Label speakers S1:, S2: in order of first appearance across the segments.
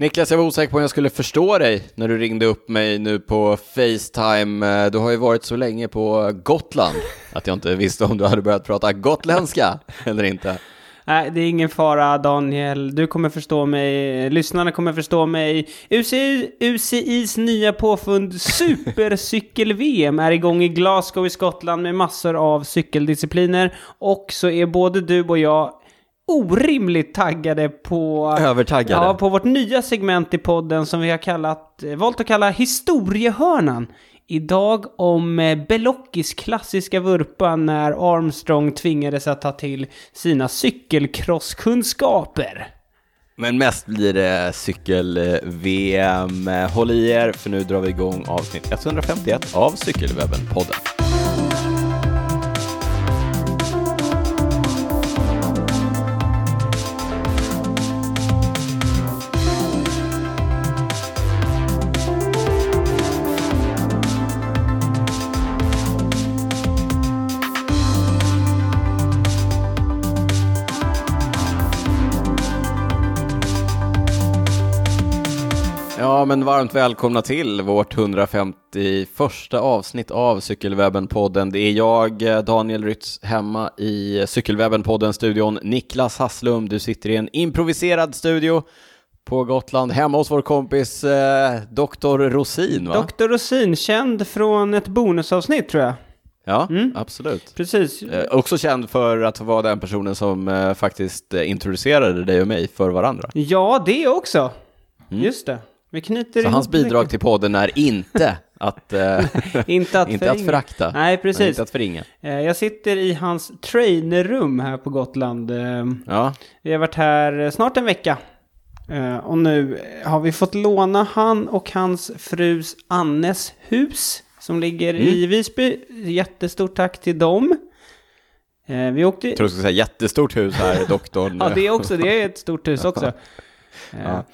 S1: Niklas, jag var osäker på om jag skulle förstå dig när du ringde upp mig nu på Facetime. Eh, du har ju varit så länge på Gotland att jag inte visste om du hade börjat prata gotländska eller inte.
S2: Nej, det är ingen fara Daniel. Du kommer förstå mig. Lyssnarna kommer förstå mig. UCI, UCIs nya påfund Supercykel-VM är igång i Glasgow i Skottland med massor av cykeldiscipliner. Och så är både du och jag orimligt taggade på...
S1: Övertaggade.
S2: Ja, på vårt nya segment i podden som vi har kallat, valt att kalla historiehörnan. Idag om eh, Belockis klassiska vurpa när Armstrong tvingades att ta till sina cykelcrosskunskaper.
S1: Men mest blir det cykel-VM. Håll i er, för nu drar vi igång avsnitt 151 av Cykelwebben-podden. Men varmt välkomna till vårt 151 avsnitt av Cykelwebben-podden. Det är jag, Daniel Rytz, hemma i Cykelwebben-podden-studion. Niklas Hasslum, du sitter i en improviserad studio på Gotland, hemma hos vår kompis eh, Dr. Rosin, va?
S2: Dr. Rosin, känd från ett bonusavsnitt tror jag.
S1: Ja, mm. absolut.
S2: Precis.
S1: Eh, också känd för att vara den personen som eh, faktiskt eh, introducerade dig och mig för varandra.
S2: Ja, det också. Mm. Just det. Vi knyter
S1: Så hans bidrag mycket. till podden är inte att, äh,
S2: inte att,
S1: inte att förakta.
S2: Nej, precis.
S1: Inte att förringa.
S2: Eh, jag sitter i hans trainerrum här på Gotland. Eh,
S1: ja.
S2: Vi har varit här snart en vecka. Och nu har vi fått låna han och hans frus Annes hus som ligger mm. i Visby. Jättestort tack till dem.
S1: Vi åkte... Jag tror du skulle säga jättestort hus här, doktorn.
S2: ja, det är också. Det är ett stort hus också. ja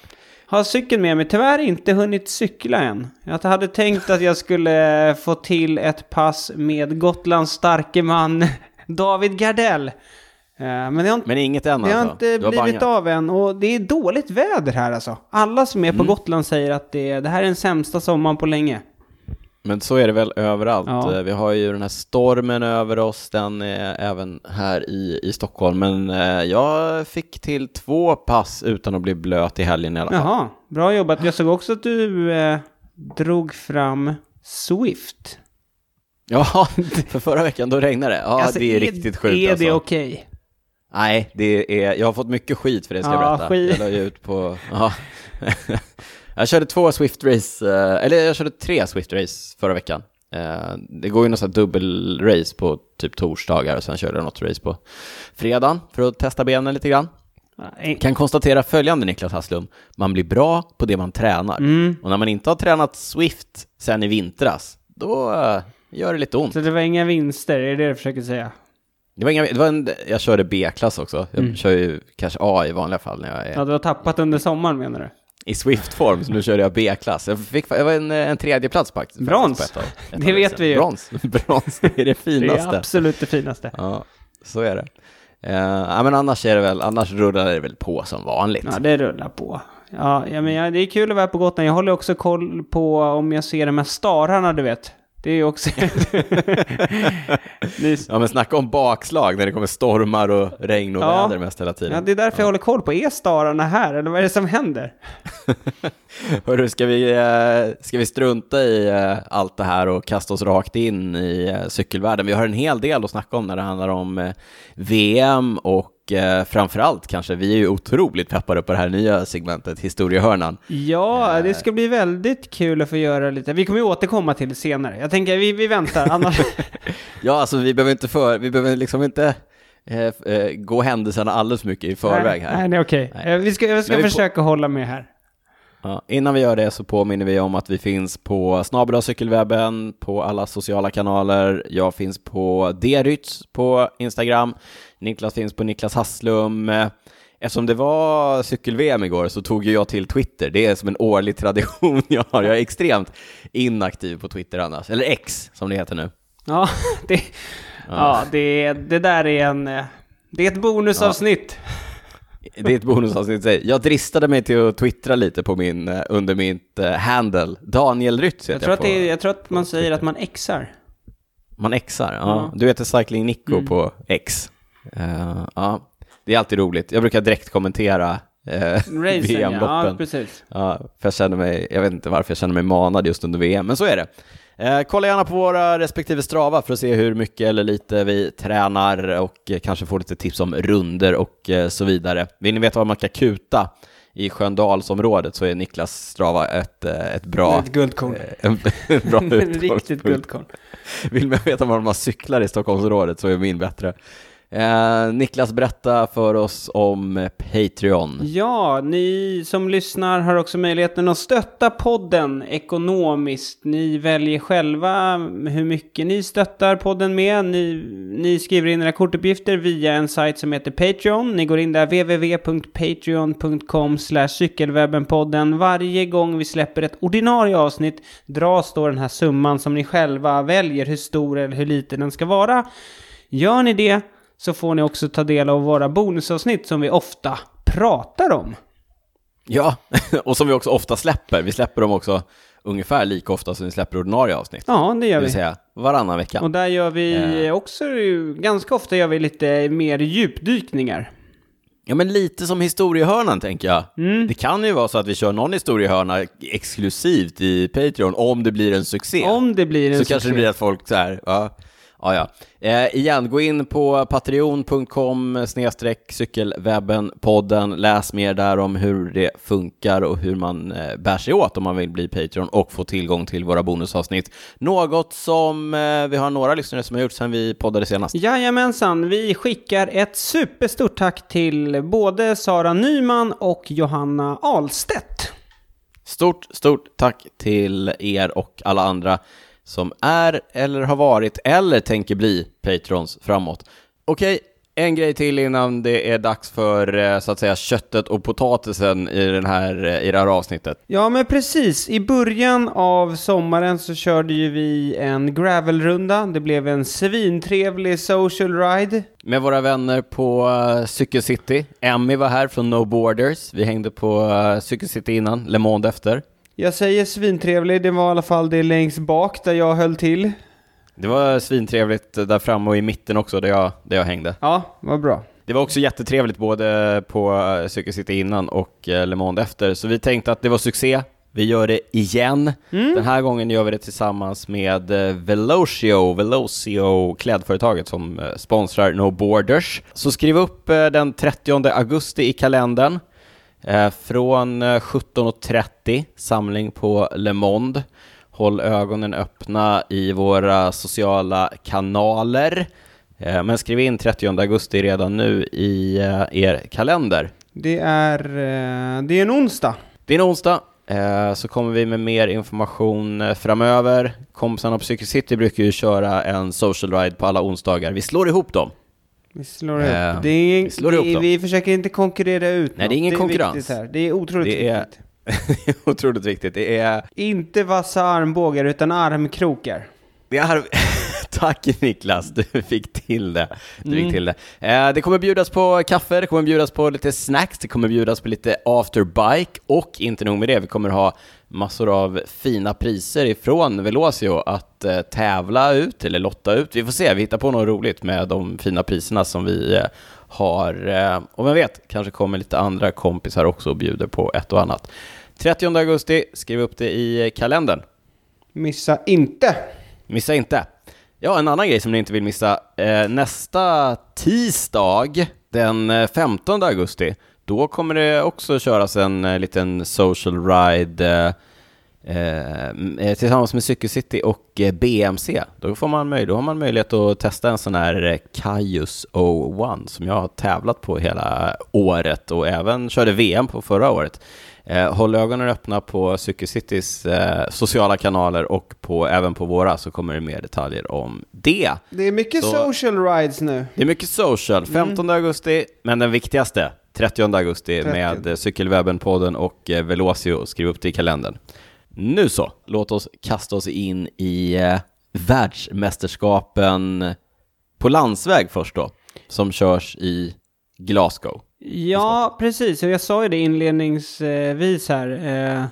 S2: har cykeln med mig. Tyvärr inte hunnit cykla än. Jag hade tänkt att jag skulle få till ett pass med Gotlands starke man David Gardell. Eh, men, det har inte,
S1: Men inget än
S2: Det har
S1: alltså.
S2: inte blivit bangat. av än och det är dåligt väder här alltså. Alla som är på mm. Gotland säger att det, det här är den sämsta sommaren på länge.
S1: Men så är det väl överallt. Ja. Eh, vi har ju den här stormen över oss, den är även här i, i Stockholm. Men eh, jag fick till två pass utan att bli blöt i helgen i alla fall.
S2: Jaha, bra jobbat. Jag såg också att du eh, drog fram Swift.
S1: Ja, för förra veckan då regnade det. Ja, alltså, det är, är riktigt sjukt
S2: Är
S1: alltså.
S2: det okej? Okay?
S1: Nej, det är, jag har fått mycket skit för det ska jag berätta. Skit. Jag la ut på... Ja. Jag körde två Swift-race, eh, eller jag körde tre Swift-race förra veckan. Eh, det går ju något dubbel-race på typ torsdagar och sen körde jag något race på fredagen för att testa benen lite grann. Jag kan konstatera följande Niklas Hasslum, man blir bra på det man tränar. Mm. Och när man inte har tränat Swift sen i vintras, då uh, gör det lite ont.
S2: Så det var inga vinster, är det det du försöker säga?
S1: Det var inga, det var en, jag körde B-klass också, jag mm. kör ju kanske A i vanliga fall när jag är...
S2: Ja, du har tappat under sommaren menar du?
S1: I Swift-form, så nu körde jag B-klass. Jag, fick, jag var en, en tredje plats faktiskt.
S2: Brons! Det vet vi ju.
S1: Brons. Brons, det är det finaste.
S2: Det är absolut det finaste.
S1: Ja, så är det. Uh, men annars är det väl, annars rullar det väl på som vanligt.
S2: Ja, det rullar på. Ja, ja men ja, det är kul att vara på Gotland. Jag håller också koll på om jag ser de här stararna, du vet. Det är också...
S1: ja men snacka om bakslag när det kommer stormar och regn och ja. väder mest hela tiden.
S2: Ja, det är därför ja. jag håller koll på. Är stararna här eller vad är det som händer?
S1: Hörru, ska vi, eh, ska vi strunta i eh, allt det här och kasta oss rakt in i eh, cykelvärlden? Vi har en hel del att snacka om när det handlar om VM och eh, framförallt kanske, vi är ju otroligt peppade på det här nya segmentet, historiehörnan.
S2: Ja, det ska bli väldigt kul att få göra lite. Vi kommer ju återkomma till det senare. Jag tänker, vi, vi väntar, annars...
S1: ja, alltså vi behöver inte för, vi behöver liksom inte eh, eh, gå händelserna alldeles för mycket i förväg här.
S2: Nej, nej, okej. Okay. Eh, vi ska, jag ska försöka hålla med här.
S1: Ja, innan vi gör det så påminner vi om att vi finns på Snabel cykelwebben på alla sociala kanaler. Jag finns på Derytz på Instagram. Niklas finns på Niklas Hasslum. Eftersom det var cykel-VM igår så tog jag till Twitter. Det är som en årlig tradition jag har. Jag är extremt inaktiv på Twitter annars. Eller X som det heter nu.
S2: Ja, det, ja. ja det, det där är en... Det är ett bonusavsnitt. Ja.
S1: Det är ett bonusavsnitt. Jag dristade mig till att twittra lite på min, eh, under mitt uh, handle. Daniel Rytz
S2: jag, tror att det är, jag tror att man säger att man exar.
S1: Man exar, ja. ja. Du heter Cycling Nico mm. på X. Uh, ja, det är alltid roligt. Jag brukar direkt kommentera eh, VM-loppen. Ja, precis. Ja, för jag känner mig, jag vet inte varför jag känner mig manad just under VM, men så är det. Eh, kolla gärna på våra respektive Strava för att se hur mycket eller lite vi tränar och eh, kanske få lite tips om runder och eh, så vidare. Vill ni veta vad man kan kuta i Sköndalsområdet så är Niklas Strava ett, eh, ett bra...
S2: Ett guldkorn.
S1: En, en bra
S2: Riktigt guldkorn.
S1: Vill man veta var man cyklar i Stockholmsområdet så är min bättre. Eh, Niklas, berätta för oss om eh, Patreon.
S2: Ja, ni som lyssnar har också möjligheten att stötta podden ekonomiskt. Ni väljer själva hur mycket ni stöttar podden med. Ni, ni skriver in era kortuppgifter via en sajt som heter Patreon. Ni går in där www.patreon.com cykelwebbenpodden. Varje gång vi släpper ett ordinarie avsnitt dras då den här summan som ni själva väljer hur stor eller hur liten den ska vara. Gör ni det så får ni också ta del av våra bonusavsnitt som vi ofta pratar om.
S1: Ja, och som vi också ofta släpper. Vi släpper dem också ungefär lika ofta som vi släpper ordinarie avsnitt.
S2: Ja, det gör vi. Det
S1: vill säga varannan vecka.
S2: Och där gör vi eh. också, ganska ofta gör vi lite mer djupdykningar.
S1: Ja, men lite som historiehörnan tänker jag. Mm. Det kan ju vara så att vi kör någon historiehörna exklusivt i Patreon om det blir en succé.
S2: Om det blir en
S1: så
S2: succé. Så
S1: kanske det blir att folk så här, ja, Ja, ja. Eh, igen, gå in på patreon.com cykelwebben-podden. Läs mer där om hur det funkar och hur man eh, bär sig åt om man vill bli Patreon och få tillgång till våra bonusavsnitt. Något som eh, vi har några lyssnare som har gjort sedan vi poddade senast.
S2: Jajamensan, vi skickar ett superstort tack till både Sara Nyman och Johanna Ahlstedt.
S1: Stort, stort tack till er och alla andra som är eller har varit eller tänker bli patrons framåt. Okej, en grej till innan det är dags för eh, så att säga köttet och potatisen i, den här, eh, i det här avsnittet.
S2: Ja, men precis. I början av sommaren så körde ju vi en gravelrunda. Det blev en svintrevlig social ride.
S1: Med våra vänner på uh, Cykelcity. Emmy var här från No Borders. Vi hängde på uh, Cykelcity innan, Le Monde efter.
S2: Jag säger svintrevlig, det var i alla fall det längst bak där jag höll till.
S1: Det var svintrevligt där framme och i mitten också där jag, där jag hängde.
S2: Ja, vad bra.
S1: Det var också jättetrevligt både på Cykel City innan och eh, Le Monde efter, så vi tänkte att det var succé. Vi gör det igen. Mm. Den här gången gör vi det tillsammans med eh, Velocio, Velocio klädföretaget som eh, sponsrar No Borders. Så skriv upp den 30 augusti i kalendern. Eh, från 17.30, eh, samling på Le Monde. Håll ögonen öppna i våra sociala kanaler. Eh, men skriv in 30 augusti redan nu i er kalender.
S2: Det är, det är en onsdag.
S1: Det är en onsdag. Så kommer vi med mer information framöver. Kompisarna på Cykel City brukar ju köra en social ride på alla onsdagar. Vi slår ihop dem.
S2: Vi slår. Eh, det är, vi, slår ihop vi försöker inte konkurrera ut
S1: Nej, något. det är ingen det är konkurrens.
S2: Här. Det är otroligt det är, viktigt.
S1: det är otroligt viktigt. Det är...
S2: Inte vassa armbågar, utan armkrokar.
S1: Det är... Tack Niklas, du fick till det. Du fick mm. till det. Eh, det kommer bjudas på kaffe, det kommer bjudas på lite snacks, det kommer bjudas på lite afterbike och inte nog med det, vi kommer ha massor av fina priser ifrån Velocio att eh, tävla ut eller lotta ut. Vi får se, vi hittar på något roligt med de fina priserna som vi eh, har. Eh, och vem vet, kanske kommer lite andra kompisar också och bjuder på ett och annat. 30 augusti, skriv upp det i kalendern.
S2: Missa inte!
S1: Missa inte! Ja, en annan grej som ni inte vill missa. Nästa tisdag, den 15 eh, augusti, då kommer det också köras en eh, liten social ride eh, eh, tillsammans med Cykelcity och eh, BMC. Då, får man möj då har man möjlighet att testa en sån här Kaius 01 som jag har tävlat på hela året och även körde VM på förra året. Eh, håll ögonen öppna på Cykelcitys eh, sociala kanaler och på, även på våra så kommer det mer detaljer om det.
S2: Det är mycket så, social rides nu.
S1: Det är mycket social. 15 mm. augusti, men den viktigaste 30 augusti 30. med eh, Cykelwebben-podden och eh, Velocio. Skriv upp det i kalendern. Nu så, låt oss kasta oss in i eh, världsmästerskapen på landsväg först då, som körs i Glasgow.
S2: Ja, precis. Och jag sa ju det inledningsvis här.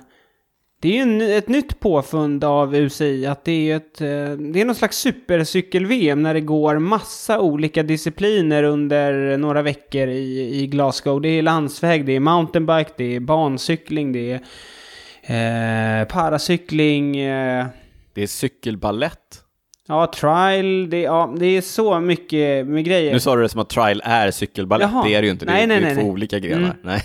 S2: Det är ju en, ett nytt påfund av UCI att det är ett, eh, det är någon slags supercykel-VM när det går massa olika discipliner under några veckor i, i Glasgow. Det är landsväg, det är mountainbike, det är bancykling, det är eh, paracykling. Eh.
S1: Det är cykelballett.
S2: Ja, trial, det, ja, det är så mycket med grejer.
S1: Nu sa du det som att trial är cykelbalett, det är det ju inte, det, nej, nej, det är nej, två nej. olika grenar. Mm.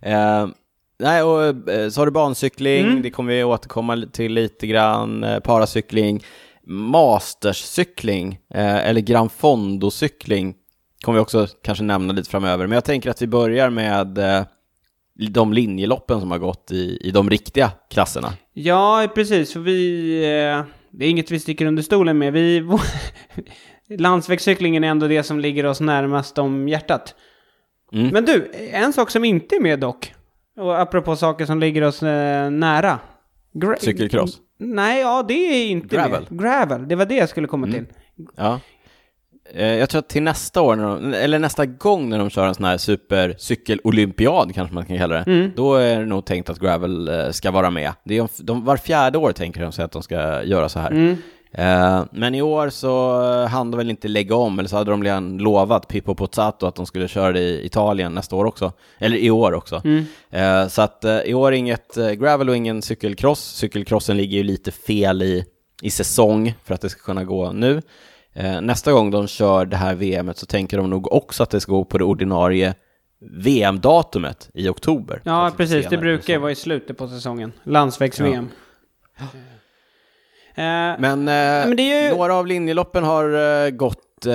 S1: Nej. uh, nej, och uh, så har du bancykling, mm. det kommer vi återkomma till lite grann, uh, paracykling, masterscykling, uh, eller Gran Fondo-cykling kommer vi också kanske nämna lite framöver, men jag tänker att vi börjar med de linjeloppen som har gått i, i de riktiga klasserna.
S2: Ja, precis, för vi det är inget vi sticker under stolen med. Vi, landsvägscyklingen är ändå det som ligger oss närmast om hjärtat. Mm. Men du, en sak som inte är med dock, och apropå saker som ligger oss eh, nära.
S1: Gra Cykelcross?
S2: Nej, ja det är inte
S1: Gravel.
S2: med. Gravel, det var det jag skulle komma mm. till.
S1: Ja. Eh, jag tror att till nästa år, de, eller nästa gång när de kör en sån här supercykel-olympiad kanske man kan kalla det, mm. då är det nog tänkt att Gravel eh, ska vara med. Det är, de, var fjärde år tänker de sig att de ska göra så här. Mm. Uh, men i år så hann de väl inte lägga om, eller så hade de redan lovat Pippo Pozzato att de skulle köra det i Italien nästa år också, eller i år också. Mm. Uh, så att i år inget gravel och ingen cykelcross. Cykelcrossen ligger ju lite fel i, i säsong för att det ska kunna gå nu. Eh, nästa gång de kör det här VMet så tänker de nog också att det ska gå på det ordinarie VM-datumet i oktober.
S2: Ja, precis. Det brukar ju vara i slutet på säsongen. Landsvägs-VM. Ja.
S1: Uh, men, uh, men ju... några av linjeloppen har uh, gått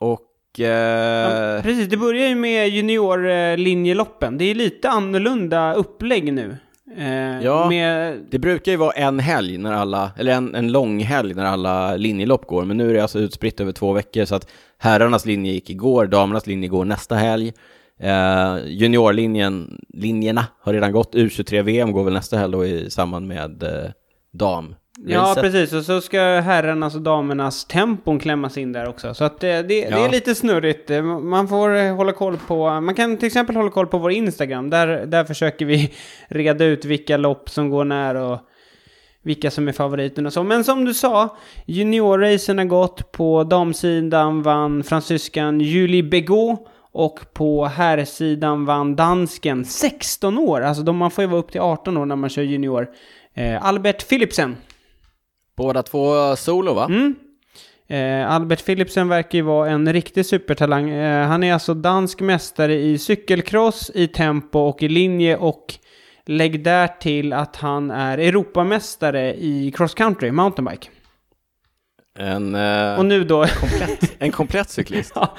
S1: och... Ja,
S2: precis, det börjar ju med juniorlinjeloppen. Det är lite annorlunda upplägg nu.
S1: Eh, ja, med... det brukar ju vara en helg när alla, eller en, en lång helg när alla linjelopp går, men nu är det alltså utspritt över två veckor så att herrarnas linje gick igår, damernas linje går nästa helg. Eh, juniorlinjen, linjerna har redan gått, U23-VM går väl nästa helg då i samband med eh, dam
S2: Ja, precis. Och så ska herrarnas och damernas tempon klämmas in där också. Så att det, det, ja. det, är lite snurrigt. Man får hålla koll på... Man kan till exempel hålla koll på vår Instagram. Där, där försöker vi reda ut vilka lopp som går när och vilka som är favoriten och så. Men som du sa, juniorracen har gått. På damsidan vann fransyskan Julie Begaud. Och på herrsidan vann dansken 16 år. Alltså de, man får ju vara upp till 18 år när man kör junior. Eh, Albert Philipsen.
S1: Båda två solo va?
S2: Mm. Eh, Albert Philipsen verkar ju vara en riktig supertalang. Eh, han är alltså dansk mästare i cykelcross, i tempo och i linje och lägg där till att han är Europamästare i cross country, mountainbike.
S1: En, eh,
S2: och nu då...
S1: komplett, en komplett cyklist. ja,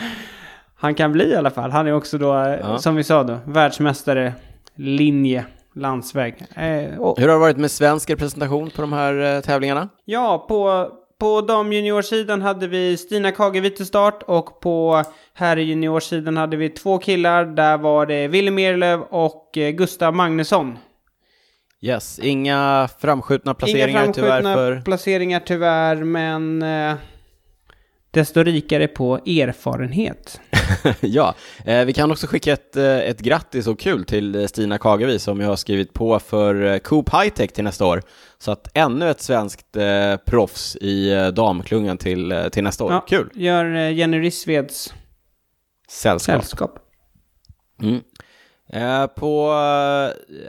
S2: han kan bli i alla fall. Han är också då, eh, ja. som vi sa då, världsmästare linje landsväg.
S1: Eh, och... Hur har det varit med svensk representation på de här eh, tävlingarna?
S2: Ja, på, på damjuniorsidan hade vi Stina Kage till start och på herrjuniorsidan hade vi två killar. Där var det Wille Merlöv och eh, Gustav Magnusson.
S1: Yes, inga framskjutna placeringar inga framskjutna tyvärr för...
S2: placeringar tyvärr, men... Eh, desto rikare på erfarenhet.
S1: ja, eh, vi kan också skicka ett, eh, ett grattis och kul till eh, Stina Kagevi som jag har skrivit på för eh, Coop Hightech till nästa år. Så att ännu ett svenskt eh, proffs i eh, damklungan till, till nästa år. Ja, kul!
S2: Gör Jenny Rissveds
S1: sällskap.
S2: sällskap.
S1: Mm. På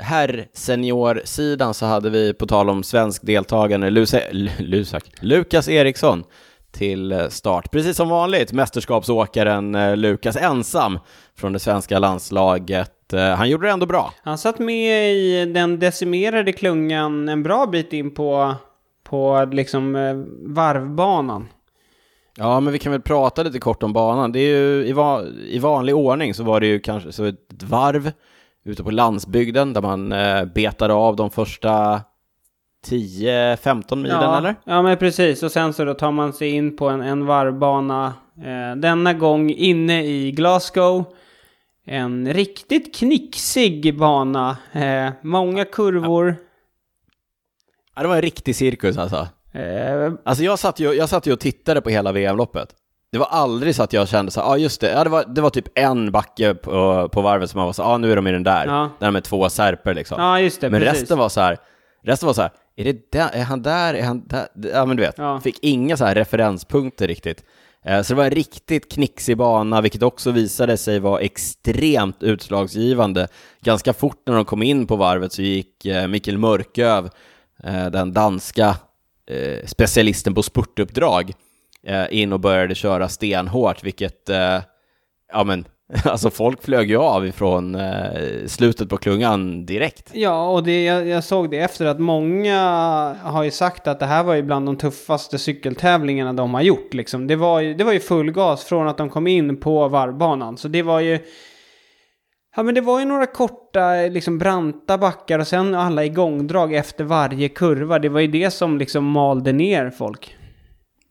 S1: herr-senior-sidan så hade vi, på tal om svensk deltagande, Lusak, Lukas Eriksson till eh, start. Precis som vanligt, mästerskapsåkaren eh, Lukas ensam från det svenska landslaget. Eh, han gjorde det ändå bra.
S2: Han satt med i den decimerade klungan en bra bit in på, på liksom varvbanan.
S1: Ja, men vi kan väl prata lite kort om banan. Det är ju i, va i vanlig ordning så var det ju kanske så ett varv ute på landsbygden där man eh, betade av de första 10-15 milen
S2: ja,
S1: eller?
S2: Ja, men precis. Och sen så då tar man sig in på en, en varvbana. Eh, denna gång inne i Glasgow. En riktigt knixig bana. Eh, många kurvor.
S1: Ja, det var en riktig cirkus alltså. Eh, alltså jag satt, ju, jag satt ju och tittade på hela VM-loppet. det var aldrig så att jag kände så ja ah, just det, ja, det, var, det var typ en backe på, på varvet som man var så ja ah, nu är de i den där, ja. där med två särper liksom.
S2: Ja, just det,
S1: Men precis. resten var så här, resten var så här, är det där, är han där, är han där? Ja men du vet, ja. fick inga så här referenspunkter riktigt. Eh, så det var en riktigt knixig bana, vilket också visade sig vara extremt utslagsgivande. Ganska fort när de kom in på varvet så gick eh, Mikkel Mörköv, eh, den danska specialisten på spurtuppdrag, in och började köra stenhårt, vilket, ja men, Alltså folk flög ju av ifrån eh, slutet på klungan direkt.
S2: Ja, och det, jag, jag, såg det efter att många har ju sagt att det här var ju bland de tuffaste cykeltävlingarna de har gjort. Liksom. Det, var ju, det var ju full gas från att de kom in på varvbanan. Så det var ju... Ja men det var ju några korta, liksom branta backar och sen alla igångdrag efter varje kurva. Det var ju det som liksom malde ner folk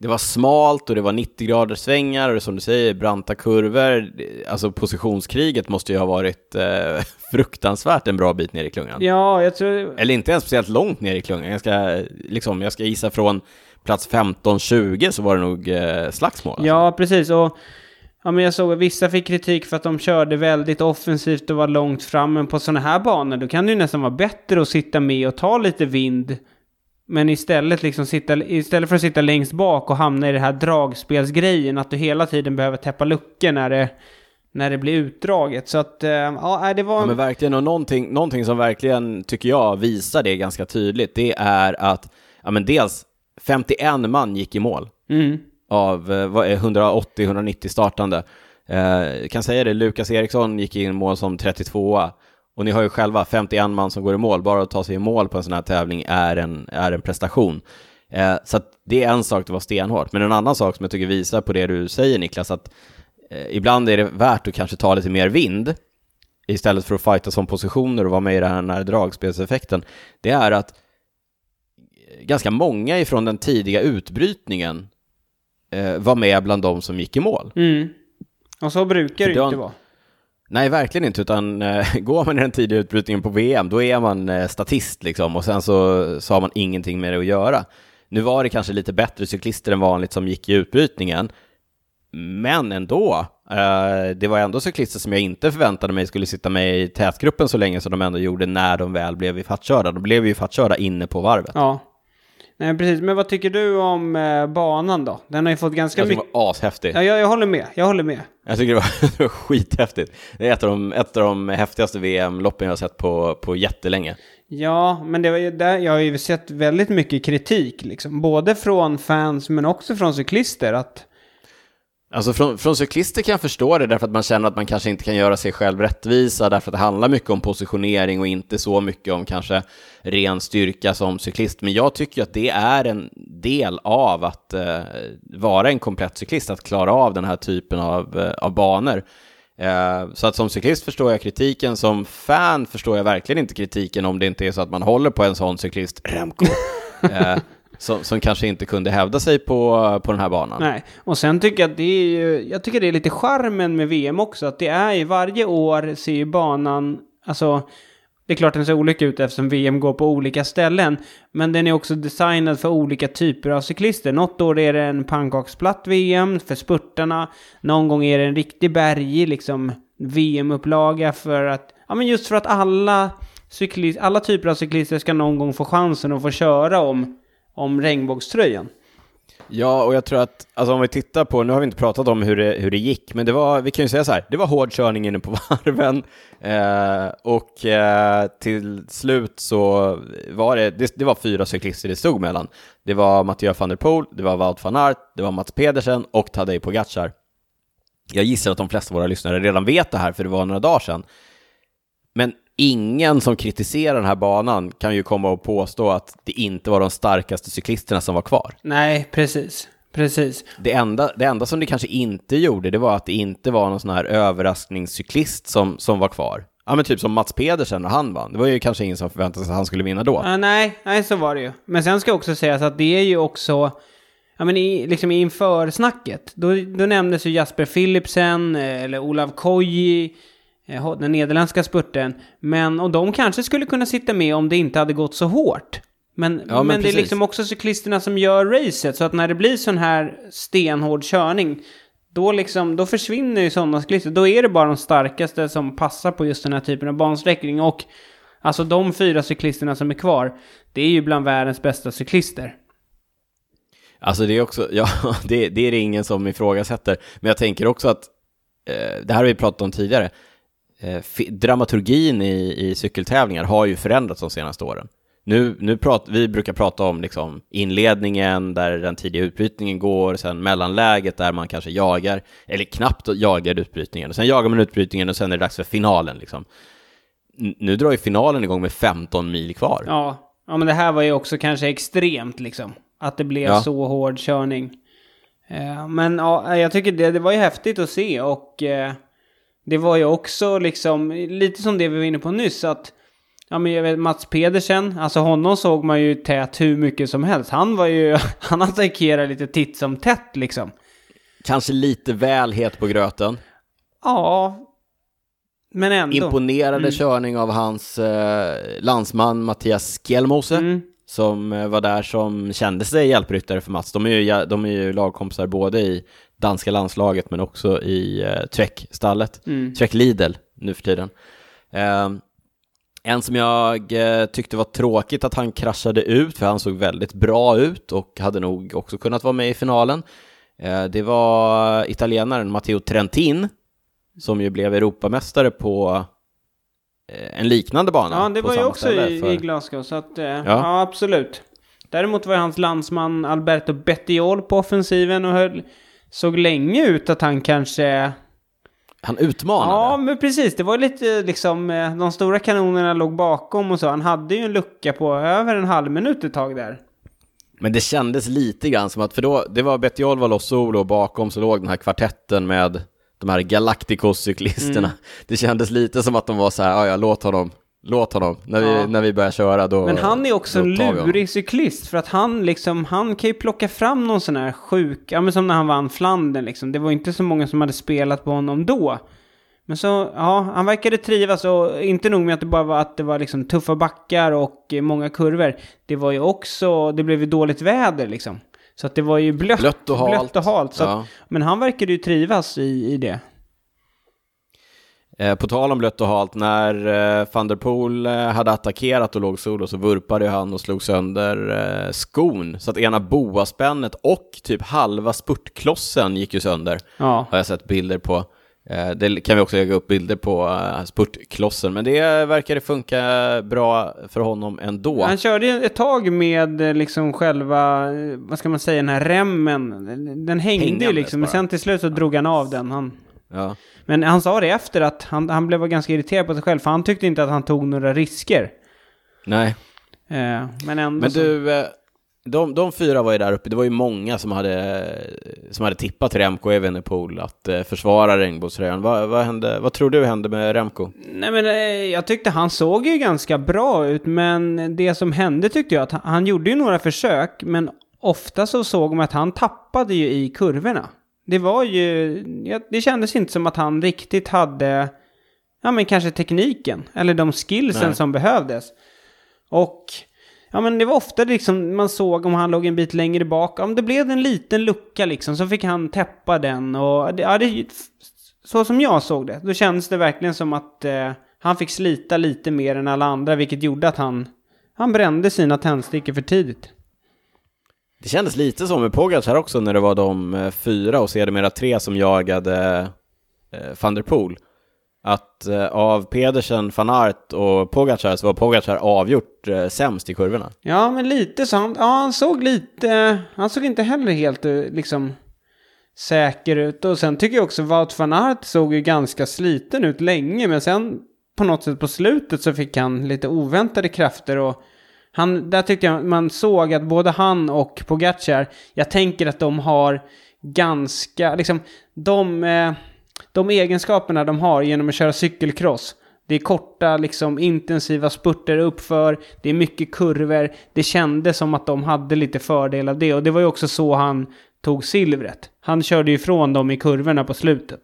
S1: det var smalt och det var 90 graders svängar och som du säger, branta kurvor. Alltså positionskriget måste ju ha varit eh, fruktansvärt en bra bit ner i klungan.
S2: Ja, jag tror...
S1: Eller inte ens speciellt långt ner i klungan. Jag ska, liksom, jag ska gissa från plats 15-20 så var det nog eh, slagsmål.
S2: Alltså. Ja, precis. Och ja, men jag såg att vissa fick kritik för att de körde väldigt offensivt och var långt fram. Men på sådana här banor, då kan det ju nästan vara bättre att sitta med och ta lite vind men istället, liksom sitta, istället för att sitta längst bak och hamna i det här dragspelsgrejen, att du hela tiden behöver täppa luckor när det, när det blir utdraget. Så att, eh, ja, det var...
S1: Ja, men verkligen, och någonting, någonting som verkligen, tycker jag, visar det ganska tydligt, det är att, ja men dels, 51 man gick i mål. Mm. Av 180-190 startande. Eh, kan säga det, Lukas Eriksson gick in i mål som 32 och ni har ju själva 51 man som går i mål, bara att ta sig i mål på en sån här tävling är en, är en prestation. Eh, så det är en sak att vara stenhårt, men en annan sak som jag tycker visar på det du säger Niklas, att eh, ibland är det värt att kanske ta lite mer vind istället för att fighta som positioner och vara med i den här dragspelseffekten, det är att ganska många ifrån den tidiga utbrytningen eh, var med bland de som gick i mål.
S2: Mm. Och så brukar det inte vara.
S1: Nej, verkligen inte, utan eh, går man i den tidiga utbrytningen på VM, då är man eh, statist liksom, och sen så, så har man ingenting med det att göra. Nu var det kanske lite bättre cyklister än vanligt som gick i utbrytningen, men ändå. Eh, det var ändå cyklister som jag inte förväntade mig skulle sitta med i tätgruppen så länge som de ändå gjorde när de väl blev ifattkörda. De blev ju ifattkörda inne på varvet.
S2: Ja, Nej, precis. Men vad tycker du om eh, banan då? Den har ju fått ganska mycket...
S1: Jag tycker den var ashäftig.
S2: Ja, jag, jag håller med. Jag håller med.
S1: Jag tycker det var, det var skithäftigt. Det är ett av de, ett av de häftigaste VM-loppen jag har sett på, på jättelänge.
S2: Ja, men det var ju där, jag har ju sett väldigt mycket kritik, liksom. Både från fans men också från cyklister. Att
S1: Alltså från, från cyklister kan jag förstå det därför att man känner att man kanske inte kan göra sig själv rättvisa därför att det handlar mycket om positionering och inte så mycket om kanske ren styrka som cyklist. Men jag tycker att det är en del av att eh, vara en komplett cyklist, att klara av den här typen av, eh, av banor. Eh, så att som cyklist förstår jag kritiken, som fan förstår jag verkligen inte kritiken om det inte är så att man håller på en sån cyklist, Remco. Som, som kanske inte kunde hävda sig på, på den här banan.
S2: Nej, och sen tycker jag att det är ju, jag tycker det är lite charmen med VM också, att det är ju varje år ser ju banan, alltså det är klart den ser olika ut eftersom VM går på olika ställen. Men den är också designad för olika typer av cyklister. Något år är det en pannkaksplatt VM för spurtarna. Någon gång är det en riktig bergig liksom VM-upplaga för att, ja men just för att alla cyklist, alla typer av cyklister ska någon gång få chansen att få köra om om regnbågströjan.
S1: Ja, och jag tror att, alltså om vi tittar på, nu har vi inte pratat om hur det, hur det gick, men det var, vi kan ju säga så här, det var hård körning inne på varven eh, och eh, till slut så var det, det, det, var fyra cyklister det stod mellan. Det var Mathieu van der Poel, det var Wout van Aert, det var Mats Pedersen och Tadej Pogacar. Jag gissar att de flesta av våra lyssnare redan vet det här, för det var några dagar sedan. Men ingen som kritiserar den här banan kan ju komma och påstå att det inte var de starkaste cyklisterna som var kvar.
S2: Nej, precis. Precis.
S1: Det enda, det enda som det kanske inte gjorde, det var att det inte var någon sån här överraskningscyklist som, som var kvar. Ja, men typ som Mats Pedersen när han vann. Det var ju kanske ingen som förväntade sig att han skulle vinna då.
S2: Uh, nej, nej, så var det ju. Men sen ska också sägas att det är ju också... Ja, men i, liksom inför snacket, då, då nämndes ju Jasper Philipsen, eh, eller Olav Koji, den nederländska spurten. Men, och de kanske skulle kunna sitta med om det inte hade gått så hårt. Men, ja, men, men det är liksom också cyklisterna som gör racet, så att när det blir sån här stenhård körning, då, liksom, då försvinner ju sådana cyklister. Då är det bara de starkaste som passar på just den här typen av bansträckning. Och alltså de fyra cyklisterna som är kvar, det är ju bland världens bästa cyklister.
S1: Alltså det är också, ja, det, det är det ingen som ifrågasätter. Men jag tänker också att, eh, det här har vi pratat om tidigare, eh, dramaturgin i, i cykeltävlingar har ju förändrats de senaste åren. Nu, nu prat, vi brukar prata om liksom inledningen där den tidiga utbrytningen går, sen mellanläget där man kanske jagar, eller knappt jagar utbrytningen, och sen jagar man utbrytningen och sen är det dags för finalen. Liksom. Nu drar ju finalen igång med 15 mil kvar.
S2: Ja, ja men det här var ju också kanske extremt liksom. Att det blev ja. så hård körning. Eh, men ja, jag tycker det, det var ju häftigt att se och eh, det var ju också liksom lite som det vi var inne på nyss att Ja men jag vet Mats Pedersen, alltså honom såg man ju tät hur mycket som helst. Han var ju, han attackerade lite titt som tätt liksom.
S1: Kanske lite väl het på gröten.
S2: Ja, men ändå.
S1: Imponerande mm. körning av hans eh, landsman Mattias Skelmose. Mm. Som eh, var där som kände sig hjälpryttare för Mats. De är ju, de är ju lagkompisar både i danska landslaget men också i eh, Trek-stallet. Mm. Trek Lidl nu för tiden. Eh, en som jag eh, tyckte var tråkigt att han kraschade ut, för han såg väldigt bra ut och hade nog också kunnat vara med i finalen. Eh, det var italienaren Matteo Trentin, som ju blev Europamästare på en liknande bana.
S2: Ja, det var ju också i, för... i, Glasgow, så att, ja. ja. absolut. Däremot var hans landsman Alberto Bettiol på offensiven och höll, såg länge ut att han kanske
S1: han utmanade.
S2: Ja, men precis. Det var lite liksom, eh, de stora kanonerna låg bakom och så. Han hade ju en lucka på över en halv minut ett tag där.
S1: Men det kändes lite grann som att, för då, det var Betty Loss solo och bakom så låg den här kvartetten med de här Galacticos-cyklisterna. Mm. Det kändes lite som att de var så här, ja, ja låt honom, låt honom. När vi, ja. när vi börjar köra då
S2: Men han är också en lurig cyklist för att han liksom, han kan ju plocka fram någon sån här sjuk, ja men som när han vann Flandern liksom. Det var inte så många som hade spelat på honom då. Men så, ja, han verkade trivas och inte nog med att det bara var att det var liksom tuffa backar och många kurvor. Det var ju också, det blev ju dåligt väder liksom. Så att det var ju blött, blött och halt. Blött och halt så ja. att, men han verkade ju trivas i, i det.
S1: Eh, på tal om blött och halt, när eh, van der Poel eh, hade attackerat och låg solo så vurpade han och slog sönder skon. Så att ena boaspännet och typ halva spurtklossen gick ju sönder. Ja. Har jag sett bilder på. Det kan vi också lägga upp bilder på spurtklossen, men det verkade funka bra för honom ändå.
S2: Han körde ett tag med liksom själva, vad ska man säga, den här remmen. Den hängde ju liksom, men sen till slut så drog han av den. Han... Ja. Men han sa det efter att han, han blev ganska irriterad på sig själv, för han tyckte inte att han tog några risker.
S1: Nej.
S2: Eh, men ändå
S1: Men du, så... De, de fyra var ju där uppe, det var ju många som hade, som hade tippat Remco Evenepoel att eh, försvara regnbågströjan. Vad, vad, hände, vad tror du hände med Remco?
S2: Nej men eh, jag tyckte han såg ju ganska bra ut, men det som hände tyckte jag att han, han gjorde ju några försök, men ofta så såg man att han tappade ju i kurvorna det var ju, det kändes inte som att han riktigt hade, ja men kanske tekniken, eller de skillsen Nej. som behövdes. Och, ja men det var ofta liksom man såg om han låg en bit längre bak, om det blev en liten lucka liksom, så fick han täppa den och, ja det, så som jag såg det, då kändes det verkligen som att eh, han fick slita lite mer än alla andra, vilket gjorde att han, han brände sina tändstickor för tidigt.
S1: Det kändes lite som med Pogacar också när det var de eh, fyra och sedermera tre som jagade eh, van der Poel. Att eh, av Pedersen, van Aert och Pogacar så var Pogacar avgjort eh, sämst i kurvorna.
S2: Ja, men lite så. Han, ja, han såg lite, han såg inte heller helt eh, liksom säker ut. Och sen tycker jag också Wout van Aert såg ju ganska sliten ut länge, men sen på något sätt på slutet så fick han lite oväntade krafter och han, där tyckte jag man såg att både han och Pogacar, jag tänker att de har ganska, liksom, de, eh, de egenskaperna de har genom att köra cykelcross. Det är korta, liksom intensiva spurter uppför, det är mycket kurvor. Det kändes som att de hade lite fördel av det och det var ju också så han tog silvret. Han körde ju ifrån dem i kurvorna på slutet.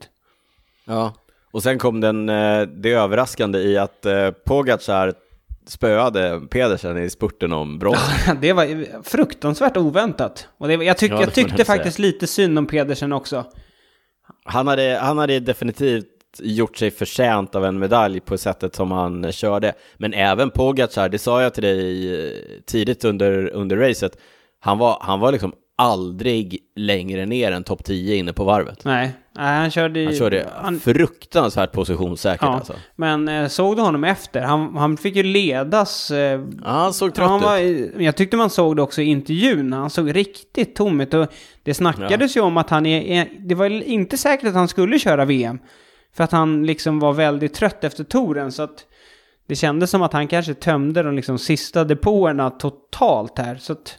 S1: Ja, och sen kom den, eh, det överraskande i att eh, Pogacar spöade Pedersen i spurten om brons.
S2: det var fruktansvärt oväntat. Och det, jag, tyck, ja, jag tyckte faktiskt säga. lite synd om Pedersen också.
S1: Han hade, han hade definitivt gjort sig förtjänt av en medalj på sättet som han körde. Men även Pogacar, det sa jag till dig eh, tidigt under, under racet, han var, han var liksom aldrig längre ner än topp 10 inne på varvet.
S2: Nej, Nej han körde
S1: Han körde han, fruktansvärt positionssäkert ja, alltså.
S2: Men eh, såg du honom efter? Han, han fick ju ledas. Eh, ja,
S1: han såg trött han var, ut.
S2: Jag tyckte man såg det också i intervjun. Han såg riktigt tom ut. Och det snackades ja. ju om att han är... Det var inte säkert att han skulle köra VM. För att han liksom var väldigt trött efter touren. Så att det kändes som att han kanske tömde de liksom sista depåerna totalt här. Så att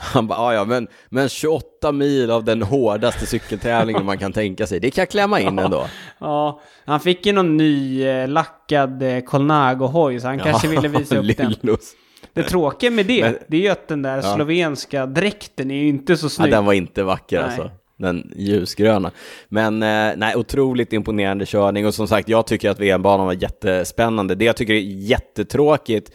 S1: han bara, ja men, men 28 mil av den hårdaste cykeltävlingen man kan tänka sig, det kan jag klämma in ändå.
S2: Ja, han fick ju någon ny eh, lackad eh, Colnago-hoj, så han ja, kanske ville visa upp den. Det tråkiga med det, men, det är ju att den där ja. slovenska dräkten är ju inte så snygg.
S1: Ja, den var inte vacker nej. alltså. Den ljusgröna. Men eh, nej, otroligt imponerande körning och som sagt, jag tycker att VM-banan var jättespännande. Det jag tycker är jättetråkigt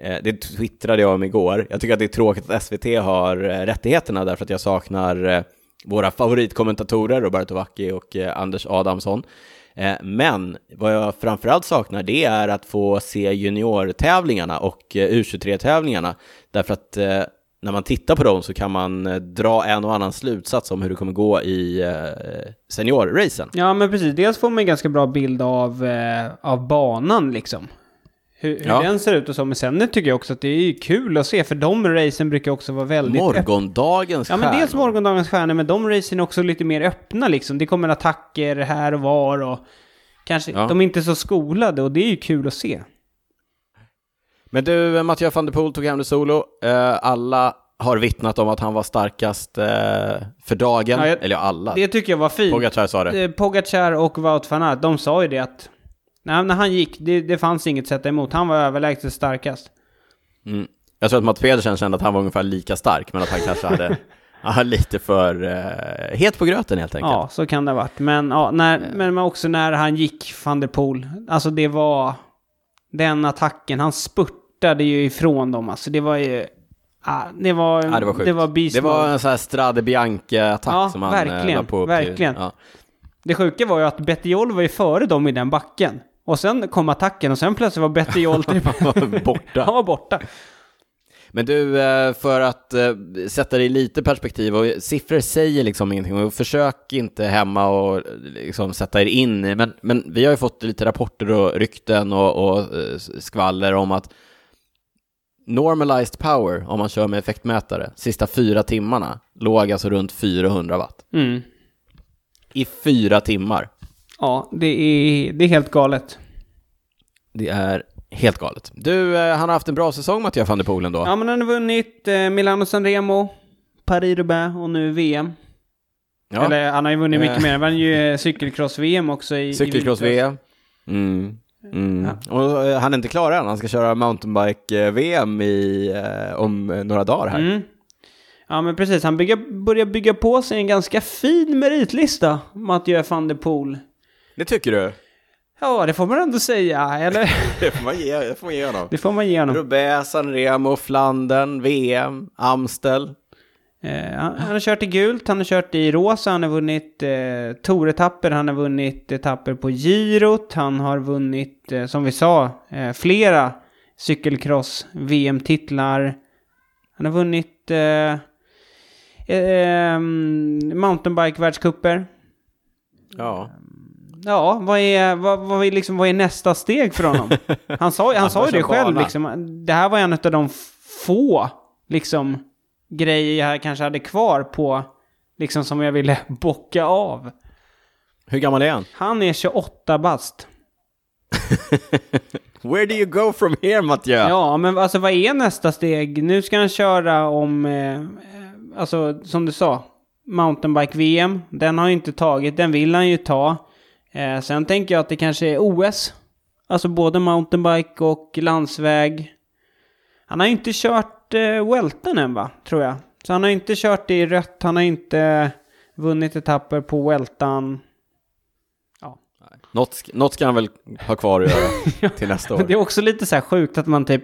S1: Eh, det twittrade jag om igår. Jag tycker att det är tråkigt att SVT har eh, rättigheterna därför att jag saknar eh, våra favoritkommentatorer Roberto Vacchi och Anders Adamsson. Men vad jag framförallt saknar det är att få se juniortävlingarna och U23-tävlingarna. Därför att när man tittar på dem så kan man dra en och annan slutsats om hur det kommer gå i seniorracen.
S2: Ja, men precis. Dels får man en ganska bra bild av, av banan liksom hur, hur ja. den ser ut och så. Men sen tycker jag också att det är kul att se, för de racen brukar också vara väldigt...
S1: Morgondagens
S2: stjärnor. Ja, men dels morgondagens stjärnor, men de racen är också lite mer öppna liksom. Det kommer attacker här och var och kanske, ja. de är inte så skolade och det är ju kul att se.
S1: Men du, Mattias van der Poel tog hem det solo. Uh, alla har vittnat om att han var starkast uh, för dagen. Ja, jag, Eller alla.
S2: Det tycker jag var fint.
S1: Pogacar sa det.
S2: Eh, Pogacar och Wout van Aert, de sa ju det att Nej, när han gick, det, det fanns inget att sätta emot. Han var överlägset starkast.
S1: Mm. Jag tror att Mats Pedersen kände att han var ungefär lika stark, men att han kanske hade ja, lite för uh, het på gröten helt enkelt.
S2: Ja, så kan det ha varit. Men, ja, när, men också när han gick, van der Poel, alltså det var den attacken, han spurtade ju ifrån dem. Alltså det var ju... Ah, det var,
S1: ja, det var,
S2: det var
S1: Det var en sån här Strade Bianca-attack
S2: ja,
S1: som han
S2: verkligen,
S1: la på.
S2: Verkligen. Ja. Det sjuka var ju att Bettiol var ju före dem i den backen. Och sen kom attacken och sen plötsligt var Betty Jolt
S1: borta.
S2: Han var borta.
S1: Men du, eh, för att eh, sätta det i lite perspektiv, och siffror säger liksom ingenting, och försök inte hemma och liksom sätta er in i, men, men vi har ju fått lite rapporter och rykten och, och eh, skvaller om att normalized power, om man kör med effektmätare, sista fyra timmarna, låg alltså runt 400 watt.
S2: Mm.
S1: I fyra timmar.
S2: Ja, det är, det är helt galet.
S1: Det är helt galet. Du, eh, han har haft en bra säsong Mattias van der Poel då.
S2: Ja, men han har vunnit eh, Milano Sanremo, Paris-Roubaix och nu VM. Ja. Eller han har ju vunnit mycket eh. mer. Han vann ju cykelcross-VM också i
S1: Cykelcross-VM. Mm. Mm. Ja. Och han är inte klar än, han ska köra mountainbike-VM om några dagar här. Mm.
S2: Ja men precis, han bygger, börjar bygga på sig en ganska fin meritlista, Mathieu van der Poel.
S1: Det tycker du?
S2: Ja, det får man ändå säga, eller?
S1: det, får man ge, det får man ge honom.
S2: Det får man ge honom.
S1: Roubaix, Sanremo, Flandern, VM, Amstel.
S2: Eh, han, han, har kört i gult, han har kört i rosa, han har vunnit eh, toretapper, han har vunnit etapper på girot, han har vunnit, eh, som vi sa, eh, flera cykelcross-VM-titlar. Han har vunnit eh, eh, mountainbike-världscuper.
S1: Ja.
S2: Ja, vad är, vad, vad, är liksom, vad är nästa steg för honom? Han sa, han sa ju det själv, liksom, det här var en av de få liksom, grejer jag kanske hade kvar på, liksom som jag ville bocka av.
S1: Hur gammal är han?
S2: Han är 28 bast.
S1: Where do you go from here, Mattias?
S2: Ja, men alltså vad är nästa steg? Nu ska han köra om, eh, alltså som du sa, mountainbike-VM. Den har han ju inte tagit, den vill han ju ta. Eh, sen tänker jag att det kanske är OS. Alltså både mountainbike och landsväg. Han har ju inte kört eh, Welton än va, tror jag. Så han har inte kört i rött, han har inte vunnit etapper på Weltan.
S1: Ja. Något, något ska han väl ha kvar att göra till nästa år.
S2: det är också lite så här sjukt att man typ,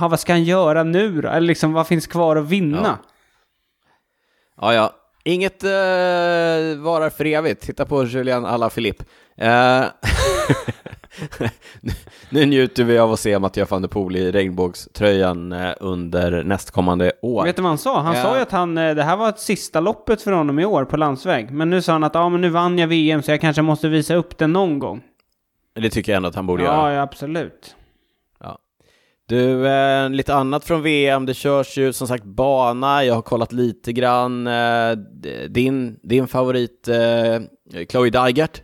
S2: vad ska han göra nu då? Eller liksom, vad finns kvar att vinna?
S1: Ja, ja. Inget uh, varar för evigt. Titta på Julian Alaphilippe. Uh, nu njuter vi av att se Mattias van der Poel i regnbågströjan uh, under nästkommande år.
S2: Vet du vad han sa? Han sa ju att han, det här var ett sista loppet för honom i år på landsväg. Men nu sa han att ja, men nu vann jag VM så jag kanske måste visa upp det någon gång.
S1: Det tycker jag ändå att han borde
S2: ja,
S1: göra.
S2: Ja, absolut.
S1: Du, eh, lite annat från VM. Det körs ju som sagt bana. Jag har kollat lite grann. Eh, din, din favorit eh, Chloe Dygert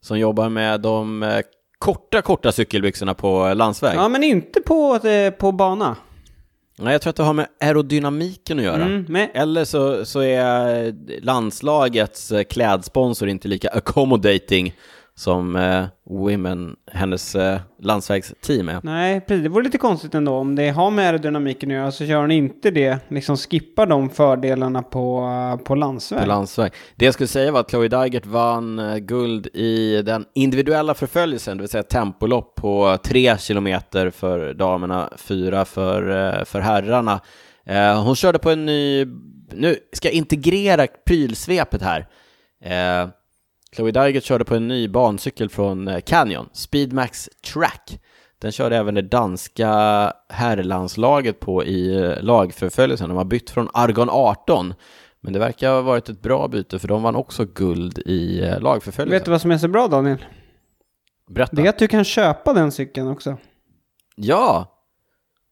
S1: som jobbar med de eh, korta, korta cykelbyxorna på landsväg.
S2: Ja, men inte på, eh, på bana.
S1: Nej, jag tror att det har med aerodynamiken att göra. Mm, men... Eller så, så är landslagets eh, klädsponsor inte lika accommodating som eh, Women, hennes eh, landsvägsteam är.
S2: Nej, precis. Det vore lite konstigt ändå. Om det har med aerodynamiken att göra så gör hon inte det. Liksom skippar de fördelarna på, på landsväg.
S1: På landsväg. Det jag skulle säga var att Chloe Dygert vann eh, guld i den individuella förföljelsen, det vill säga tempolopp på tre kilometer för damerna, fyra för, eh, för herrarna. Eh, hon körde på en ny, nu ska jag integrera prylsvepet här. Chloe Dygert körde på en ny bancykel från eh, Canyon, Speedmax Track. Den körde även det danska herrlandslaget på i eh, lagförföljelsen. De har bytt från Argon 18. Men det verkar ha varit ett bra byte för de vann också guld i eh, lagförföljelsen.
S2: Vet du vad som är så bra Daniel?
S1: Berätta.
S2: Det är att du kan köpa den cykeln också.
S1: Ja!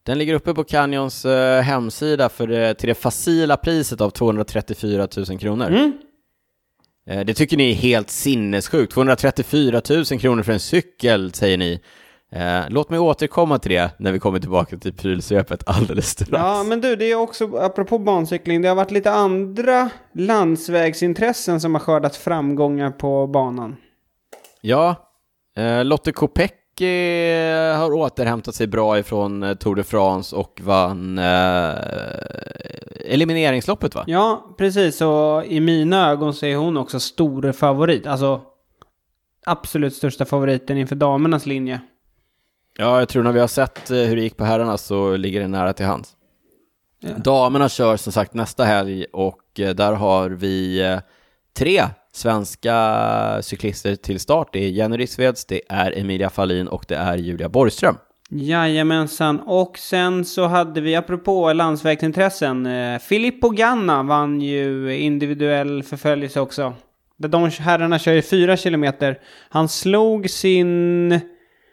S1: Den ligger uppe på Canyons hemsida för det, till det facila priset av 234 000 kronor. Mm. Eh, det tycker ni är helt sinnessjukt. 234 000 kronor för en cykel, säger ni. Eh, låt mig återkomma till det när vi kommer tillbaka till prylsvepet alldeles strax.
S2: Ja, men du, det är också, apropå bancykling, det har varit lite andra landsvägsintressen som har skördat framgångar på banan.
S1: Ja, eh, Lotte Kopeck har återhämtat sig bra ifrån eh, Tour de France och vann eh, elimineringsloppet va?
S2: Ja, precis. Och i mina ögon så är hon också stor favorit. Alltså absolut största favoriten inför damernas linje.
S1: Ja, jag tror när vi har sett eh, hur det gick på herrarna så ligger det nära till hands. Ja. Damerna kör som sagt nästa helg och eh, där har vi tre svenska cyklister till start. Det är Jenny Rissveds, det är Emilia Fallin och det är Julia Borgström.
S2: Jajamensan, och sen så hade vi, apropå landsvägsintressen, eh, Filippo Ganna vann ju individuell förföljelse också. De herrarna kör ju fyra kilometer. Han slog sin,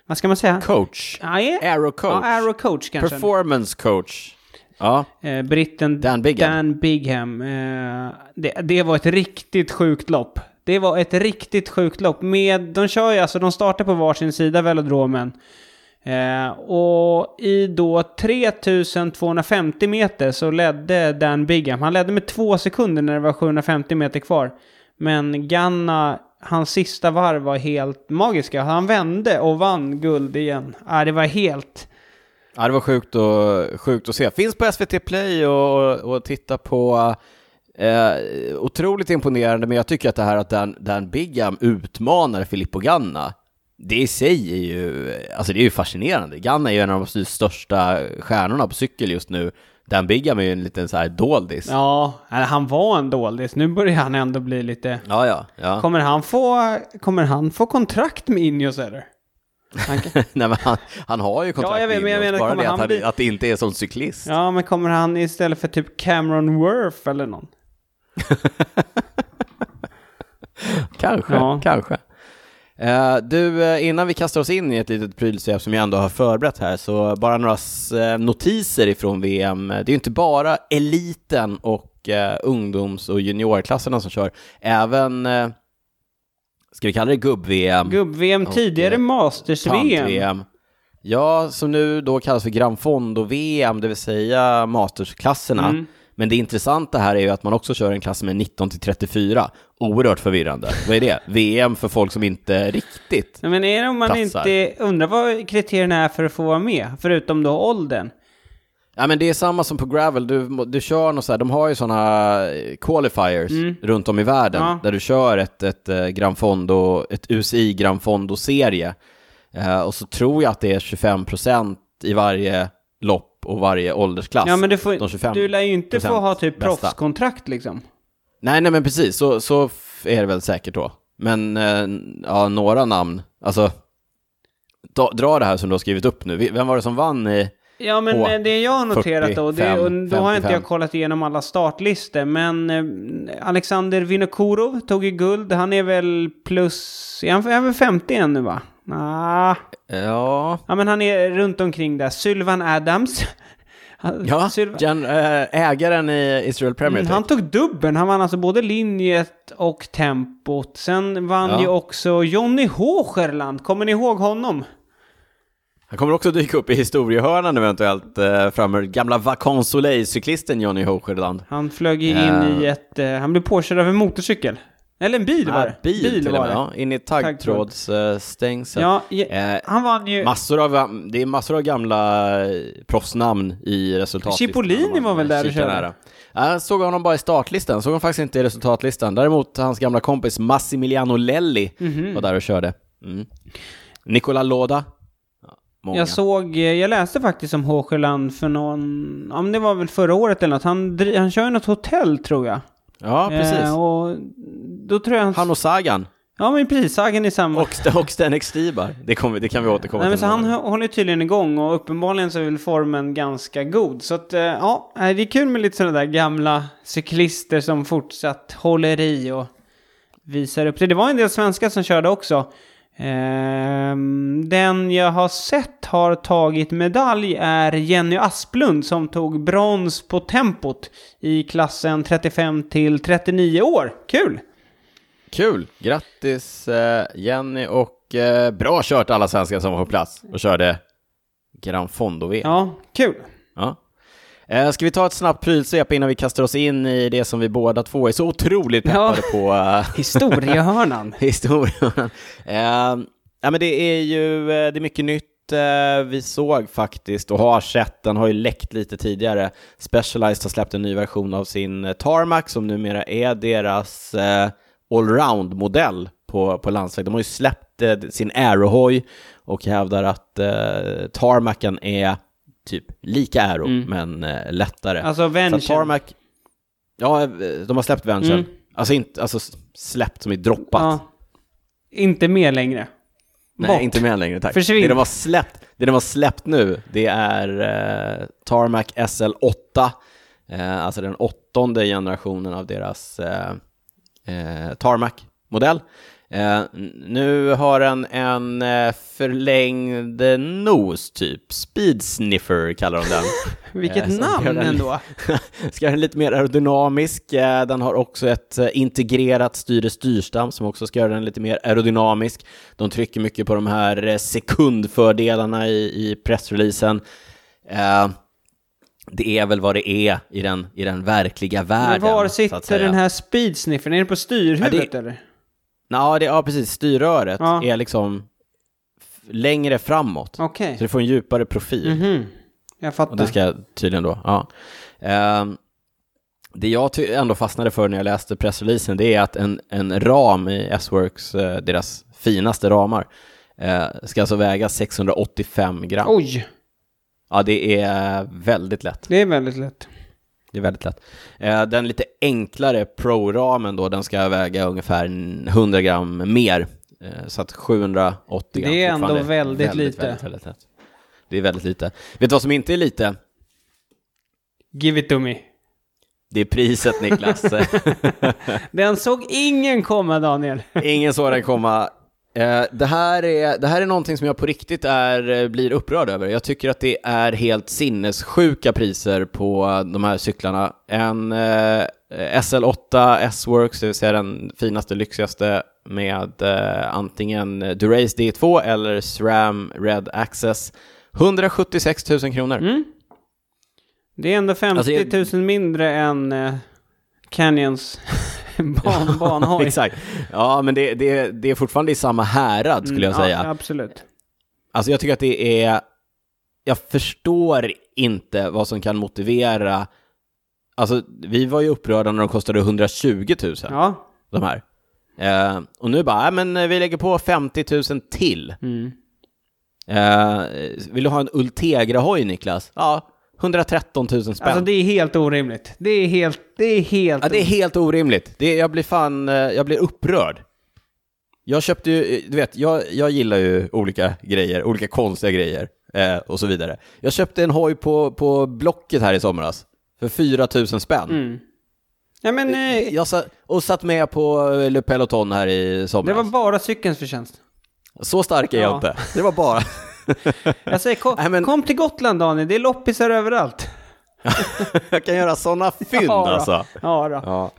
S2: vad ska man säga?
S1: Coach.
S2: Ah, yeah.
S1: Aero coach.
S2: Ja, aero coach kanske.
S1: Performance coach. Ja.
S2: Eh, britten Dan Bigham. Dan Bigham. Eh, det, det var ett riktigt sjukt lopp. Det var ett riktigt sjukt lopp. Med, de kör ju alltså, de startar på varsin sida velodromen. Eh, och i då 3250 meter så ledde Dan Bigham. Han ledde med två sekunder när det var 750 meter kvar. Men Ganna, hans sista varv var helt magiska. Han vände och vann guld igen. Ah, det var helt...
S1: Ja, det var sjukt, och, sjukt att se. Finns på SVT Play och, och titta på. Eh, otroligt imponerande, men jag tycker att det här att Dan, Dan Bigham utmanar Filippo Ganna, det i sig är ju, alltså det är ju fascinerande. Ganna är ju en av de största stjärnorna på cykel just nu. Dan Bigham är ju en liten så här doldis.
S2: Ja, han var en doldis. Nu börjar han ändå bli lite...
S1: Ja, ja. ja.
S2: Kommer, han få, kommer han få kontrakt med Ineos eller?
S1: Han kan... Nej, men han, han har ju kontrakt ja, jag vet, med Ineos, bara det att, han, bli... att det inte är som cyklist.
S2: Ja, men kommer han istället för typ Cameron Worth eller någon?
S1: kanske, ja. kanske. Uh, du, uh, innan vi kastar oss in i ett litet prylsvep som jag ändå har förberett här, så bara några uh, notiser ifrån VM. Det är ju inte bara eliten och ungdoms och juniorklasserna som kör, även Ska vi kalla det gubb-VM?
S2: Gubb-VM, tidigare Masters-VM.
S1: Ja, som nu då kallas för Gran Fondo-VM, det vill säga Masters-klasserna. Mm. Men det intressanta här är ju att man också kör en klass med 19 till 34. Oerhört förvirrande. Vad är det? VM för folk som inte riktigt
S2: Men är det om man platsar. inte... Undrar vad kriterierna är för att få vara med? Förutom då åldern.
S1: Ja men det är samma som på gravel, du, du kör något så här, de har ju sådana eh, qualifiers mm. runt om i världen ja. där du kör ett, ett eh, Gran Fondo, ett UCI Gran Fondo-serie. Uh, och så tror jag att det är 25% i varje lopp och varje åldersklass.
S2: Ja men du, får, du lär ju inte få ha typ proffskontrakt liksom.
S1: Nej, nej men precis, så, så är det väl säkert då. Men eh, ja, några namn, alltså dra, dra det här som du har skrivit upp nu. Vem var det som vann i
S2: Ja, men H det jag har noterat då, det, och då har inte jag kollat igenom alla startlistor, men eh, Alexander Vinokurov tog ju guld. Han är väl plus, är han, är han väl 50 än nu va?
S1: Ah. Ja.
S2: Ja, men han är runt omkring där. Sylvan Adams.
S1: Ja, Jan, äh, ägaren i Israel Premier
S2: mm, Han tog dubben. Han vann alltså både linjet och tempot. Sen vann ja. ju också Johnny Hocherland. Kommer ni ihåg honom?
S1: Han kommer också dyka upp i historiehörnan eventuellt, eh, framöver. Gamla Vacans Soleil-cyklisten Johnny Hocherland.
S2: Han flög in uh. i ett, eh, han blev påkörd av en motorcykel. Eller en bil var det.
S1: Bil, bil till var det. Ja, in i taggtrådsstängsel.
S2: Ja, eh, han vann ju...
S1: Massor av, det är massor av gamla eh, proffsnamn i resultatlistan.
S2: Cipollini var väl där och körde?
S1: Jag såg honom bara i startlistan, såg honom faktiskt inte i resultatlistan. Däremot hans gamla kompis Massimiliano Lelli mm -hmm. var där och körde. Mm. Nicola Loda.
S2: Många. Jag såg, eh, jag läste faktiskt om Håsjöland för någon, ja men det var väl förra året eller något. Han, han kör ju något hotell tror jag.
S1: Ja, precis. Eh,
S2: och då tror jag han...
S1: Han och Sagan.
S2: Ja, men precis. Sagan är samma.
S1: Och, och Stenek Stibar. Det, kommer, det kan vi återkomma
S2: Nej,
S1: till.
S2: Men så han håller tydligen igång och uppenbarligen så är väl formen ganska god. Så att, eh, ja, det är kul med lite sådana där gamla cyklister som fortsatt håller i och visar upp det. Det var en del svenskar som körde också. Ehm, den jag har sett har tagit medalj är Jenny Asplund som tog brons på tempot i klassen 35 till 39 år. Kul!
S1: Kul! Grattis eh, Jenny och eh, bra kört alla svenskar som var på plats och körde Gran Fondo-VM.
S2: Ja, kul!
S1: Ja. Eh, ska vi ta ett snabbt prylsvep innan vi kastar oss in i det som vi båda två är så otroligt peppade ja. på?
S2: Historiehörnan.
S1: Historiehörnan. Eh, ja, men det är ju eh, det är mycket nytt eh, vi såg faktiskt och har sett, den har ju läckt lite tidigare. Specialized har släppt en ny version av sin Tarmac som numera är deras allround-modell på, på landsväg. De har ju släppt sin Aerohoj och hävdar att eh, Tarmacen är typ lika Aero, mm. men eh, lättare.
S2: Alltså Venture?
S1: Tarmac, ja, eh, de har släppt Venture. Mm. Alltså inte, alltså släppt som i droppat. Ja.
S2: Inte mer längre.
S1: Nej, Bort. inte mer längre tack. Försvinn. Det de har släppt, det de har släppt nu, det är eh, Tarmac SL8, eh, alltså den åttonde generationen av deras eh, eh Tarmac-modell. Eh, nu har den en eh, förlängd nos, typ. Speed sniffer kallar de den.
S2: Vilket eh, namn den, ändå!
S1: ska göra den lite mer aerodynamisk. Eh, den har också ett eh, integrerat styre styrstam som också ska göra den lite mer aerodynamisk. De trycker mycket på de här sekundfördelarna i, i pressreleasen. det är väl vad det är i den, i den verkliga världen.
S2: Men var sitter den här speedsniffern? Är det på styrhuvudet ja, det, eller?
S1: Ja, det, ja precis. Styrröret ja. är liksom längre framåt.
S2: Okay.
S1: Så det får en djupare profil.
S2: -hmm. Jag fattar.
S1: Och det ska tydligen då, ja. Um, det jag ändå fastnade för när jag läste pressreleasen, det är att en, en ram i S-Works, eh, deras finaste ramar, eh, ska alltså väga 685 gram.
S2: Oj!
S1: Ja, det är väldigt lätt.
S2: Det är väldigt lätt.
S1: Det är väldigt lätt. Eh, den lite enklare Pro-ramen då, den ska väga ungefär 100 gram mer. Eh, så att 780 gram
S2: Det är ändå väldigt, väldigt lite.
S1: Väldigt, väldigt, väldigt det är väldigt lite. Vet du vad som inte är lite?
S2: Give it to me.
S1: Det är priset Niklas.
S2: den såg ingen komma Daniel.
S1: ingen såg den komma. Eh, det, här är, det här är någonting som jag på riktigt är, eh, blir upprörd över. Jag tycker att det är helt sinnessjuka priser på de här cyklarna. En eh, SL8 S-Works, det vill säga den finaste, lyxigaste med eh, antingen Durace D2 eller SRAM Red Access. 176 000 kronor.
S2: Mm. Det är ändå 50 alltså, jag... 000 mindre än eh, Canyons ban, banhoj.
S1: Exakt. Ja, men det, det, det är fortfarande i samma härad skulle jag mm, säga.
S2: Ja, absolut.
S1: Alltså jag tycker att det är... Jag förstår inte vad som kan motivera... Alltså, vi var ju upprörda när de kostade 120 000.
S2: Ja.
S1: De här. Eh, och nu bara, men vi lägger på 50 000 till.
S2: Mm.
S1: Eh, vill du ha en Ultegra-hoj, Niklas? Ja, 113 000 spänn.
S2: Alltså det är helt orimligt. Det är helt, det är helt...
S1: Ja, det är helt orimligt. Det är, jag blir fan, eh, jag blir upprörd. Jag köpte ju, du vet, jag, jag gillar ju olika grejer, olika konstiga grejer eh, och så vidare. Jag köpte en hoj på, på Blocket här i somras för 4 000 spänn.
S2: Mm. Ja, men, eh,
S1: jag satt, och satt med på Le Peloton här i somras.
S2: Det var bara cykelns förtjänst.
S1: Så stark är jag inte. Det var bara...
S2: jag säger, kom, Nej, men... kom till Gotland Daniel, det är loppisar överallt.
S1: jag kan göra sådana fynd ja, alltså.
S2: Ja, då.
S1: ja.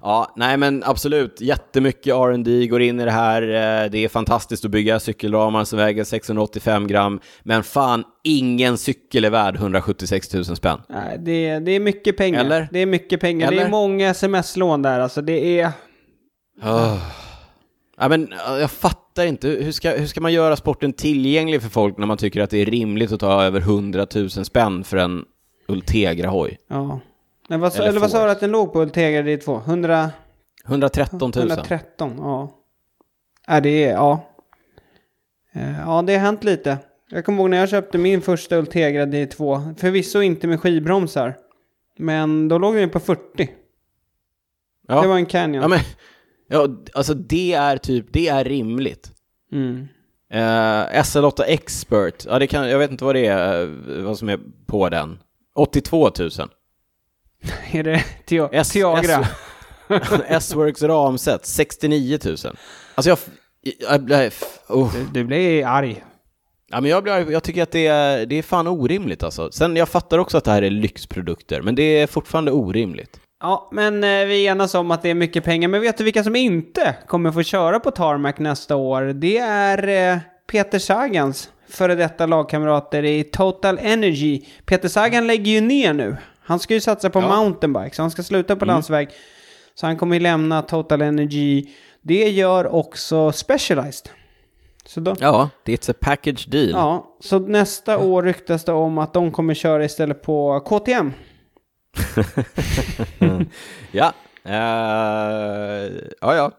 S1: Ja, nej men absolut. Jättemycket R&D går in i det här. Eh, det är fantastiskt att bygga cykelramar som väger 685 gram. Men fan, ingen cykel är värd 176 000 spänn.
S2: Nej, det, det är mycket pengar. Eller? Det är mycket pengar. Eller? Det är många sms-lån där. Alltså det är...
S1: Oh. Ja, men jag fattar inte. Hur ska, hur ska man göra sporten tillgänglig för folk när man tycker att det är rimligt att ta över 100 000 spänn för en Ultegra-hoj?
S2: Ja. Men vad, eller, eller vad sa du att den låg på Ultegra D2? 100...
S1: 113 000.
S2: 113, ja. Ja, det är, ja. Eh, ja, det har hänt lite. Jag kommer ihåg när jag köpte min första Ultegra D2. Förvisso inte med skivbromsar. Men då låg den på 40. Ja. Det var en Canyon.
S1: Ja, men, ja, alltså det är typ, det är rimligt.
S2: Mm.
S1: Uh, eh, SL8 Expert, ja det kan, jag vet inte vad det är, eh, vad som är på den. 82 000.
S2: är det Tiagra?
S1: S-Works ramset, 69 000. Alltså jag... jag, jag
S2: oh. du, du blir arg.
S1: Ja, men jag, blir, jag tycker att det är, det är fan orimligt alltså. Sen jag fattar också att det här är lyxprodukter, men det är fortfarande orimligt.
S2: Ja, men eh, vi enas om att det är mycket pengar. Men vet du vilka som inte kommer få köra på Tarmac nästa år? Det är eh, Peter Sagans före detta lagkamrater i Total Energy. Peter Sagan lägger ju ner nu. Han ska ju satsa på ja. mountainbike, så han ska sluta på mm. landsväg. Så han kommer ju lämna Total Energy. Det gör också Specialized.
S1: Då, ja, it's a package deal.
S2: Ja, så nästa år ryktas det om att de kommer köra istället på KTM.
S1: ja, uh, ja, ja.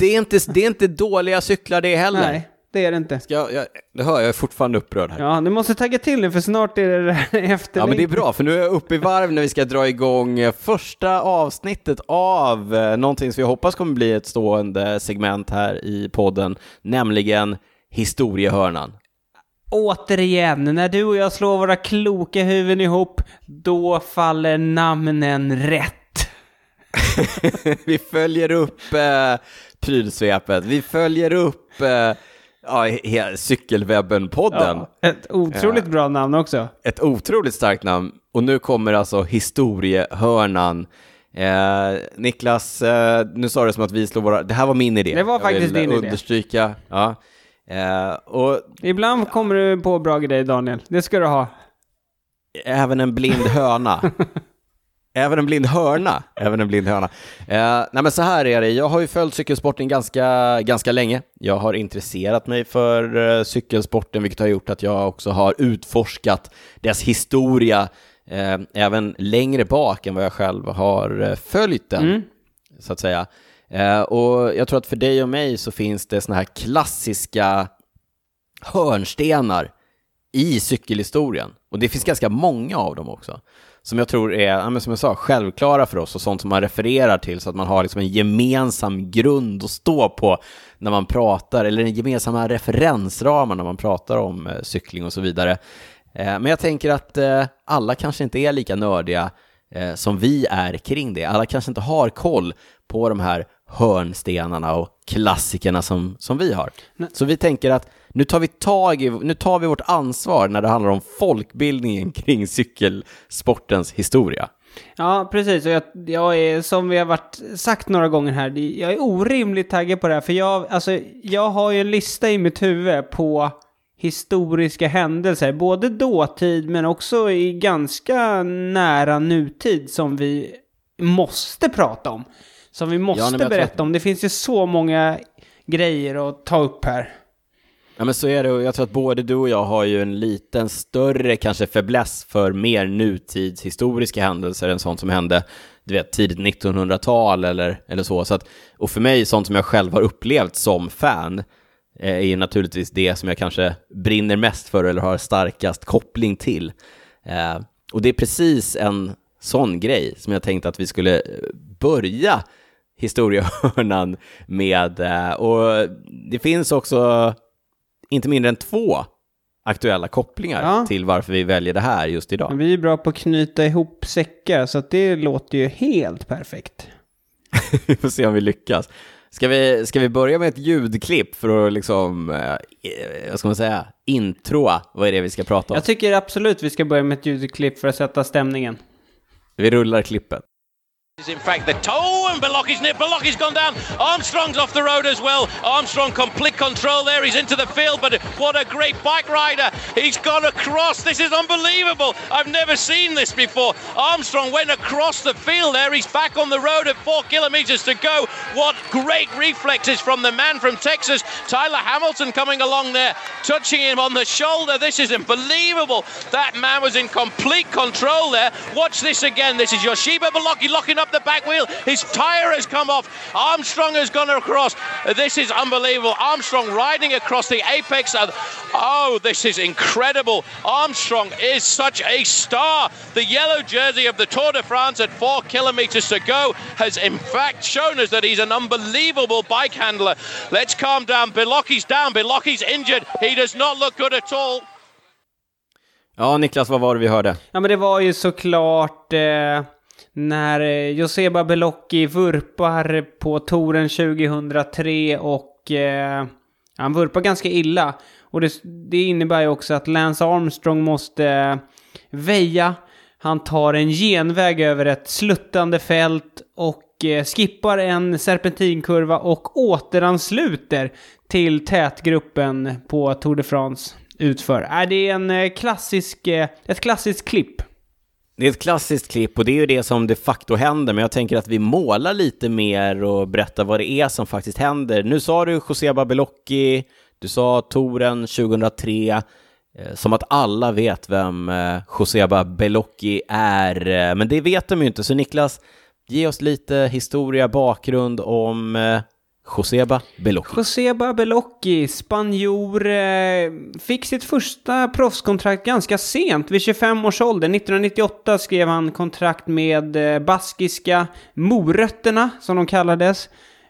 S1: Det är, inte, det är inte dåliga cyklar det heller.
S2: Nej det är det inte.
S1: Ska jag, jag, det hör jag, är fortfarande upprörd här.
S2: Ja, du måste tagga till nu för snart är det efter.
S1: Ja, men det är bra, för nu är jag uppe i varv när vi ska dra igång eh, första avsnittet av eh, någonting som jag hoppas kommer bli ett stående segment här i podden, nämligen historiehörnan.
S2: Återigen, när du och jag slår våra kloka huvuden ihop, då faller namnen rätt.
S1: vi följer upp eh, prylsvepet, vi följer upp eh, Ja, Cykelwebben-podden.
S2: Ja, ett otroligt ja. bra namn också.
S1: Ett otroligt starkt namn. Och nu kommer alltså historiehörnan. Eh, Niklas, eh, nu sa du som att vi slår våra... Det här var min idé.
S2: Det var faktiskt din
S1: idé. understryka. Ja. Eh, och...
S2: Ibland kommer du på bra grejer, Daniel. Det ska du ha.
S1: Även en blind höna. Även en blind hörna. Även en blind hörna. Eh, nej men så här är det, jag har ju följt cykelsporten ganska, ganska länge. Jag har intresserat mig för eh, cykelsporten, vilket har gjort att jag också har utforskat dess historia, även längre bak än vad jag själv har följt den, mm. så att säga. Eh, och jag tror att för dig och mig så finns det såna här klassiska hörnstenar i cykelhistorien. Och det finns ganska många av dem också som jag tror är, som jag sa, självklara för oss och sånt som man refererar till så att man har liksom en gemensam grund att stå på när man pratar, eller en gemensamma referensramar när man pratar om eh, cykling och så vidare. Eh, men jag tänker att eh, alla kanske inte är lika nördiga eh, som vi är kring det. Alla kanske inte har koll på de här hörnstenarna och klassikerna som, som vi har. Nej. Så vi tänker att nu tar vi tag i, nu tar vi vårt ansvar när det handlar om folkbildningen kring cykelsportens historia.
S2: Ja, precis. Och jag, jag är, som vi har varit, sagt några gånger här, jag är orimligt taggad på det här. För jag, alltså, jag har ju en lista i mitt huvud på historiska händelser, både dåtid men också i ganska nära nutid som vi måste prata om. Som vi måste ja, berätta om. Det finns ju så många grejer att ta upp här.
S1: Ja men så är det och jag tror att både du och jag har ju en liten större kanske fäbless för mer nutidshistoriska händelser än sånt som hände du vet, tidigt 1900-tal eller, eller så. så att, och för mig, sånt som jag själv har upplevt som fan, eh, är ju naturligtvis det som jag kanske brinner mest för eller har starkast koppling till. Eh, och det är precis en sån grej som jag tänkte att vi skulle börja historiehörnan med. Eh, och det finns också inte mindre än två aktuella kopplingar ja. till varför vi väljer det här just idag.
S2: Vi är bra på att knyta ihop säckar, så det låter ju helt perfekt.
S1: vi får se om vi lyckas. Ska vi, ska vi börja med ett ljudklipp för att liksom, eh, vad ska man säga, introa vad är det vi ska prata om?
S2: Jag tycker absolut vi ska börja med ett ljudklipp för att sätta stämningen.
S1: Vi rullar klippet.
S3: In fact, the toe and Belocky's nip. Belocky's gone down. Armstrong's off the road as well. Armstrong complete control there. He's into the field, but what a great bike rider. He's gone across. This is unbelievable. I've never seen this before. Armstrong went across the field there. He's back on the road at four kilometers to go. What great reflexes from the man from Texas. Tyler Hamilton coming along there, touching him on the shoulder. This is unbelievable. That man was in complete control there. Watch this again. This is Yoshiba Belocky locking up up the back wheel. His tyre has come off. Armstrong has gone across. This is unbelievable. Armstrong riding across the apex. Of, oh, this is incredible. Armstrong is such a star. The yellow jersey of the Tour de France at four kilometres to go has in fact shown us that he's an unbelievable bike handler. Let's calm down. Bilocki's down. Bilocki's injured. He does not look good at all.
S1: Ja, Niklas, vad var det vi hörde?
S2: Ja, men det var ju såklart eh, när eh, Joseba Belocchi vurpar på touren 2003 och eh, han vurpar ganska illa. Och det, det, innebär ju också att Lance Armstrong måste eh, väja. Han tar en genväg över ett sluttande fält och eh, skippar en serpentinkurva och återansluter till tätgruppen på Tour de France utför. Äh, det en eh, klassisk, eh, ett klassiskt klipp?
S1: Det är ett klassiskt klipp och det är ju det som de facto händer, men jag tänker att vi målar lite mer och berättar vad det är som faktiskt händer. Nu sa du José Babelocchi, du sa Toren 2003, eh, som att alla vet vem eh, José Babelocchi är, eh, men det vet de ju inte. Så Niklas, ge oss lite historia, bakgrund om Joseba Belocchi.
S2: Joseba Belocchi, spanjor, eh, fick sitt första proffskontrakt ganska sent, vid 25 års ålder. 1998 skrev han kontrakt med eh, baskiska Morötterna, som de kallades.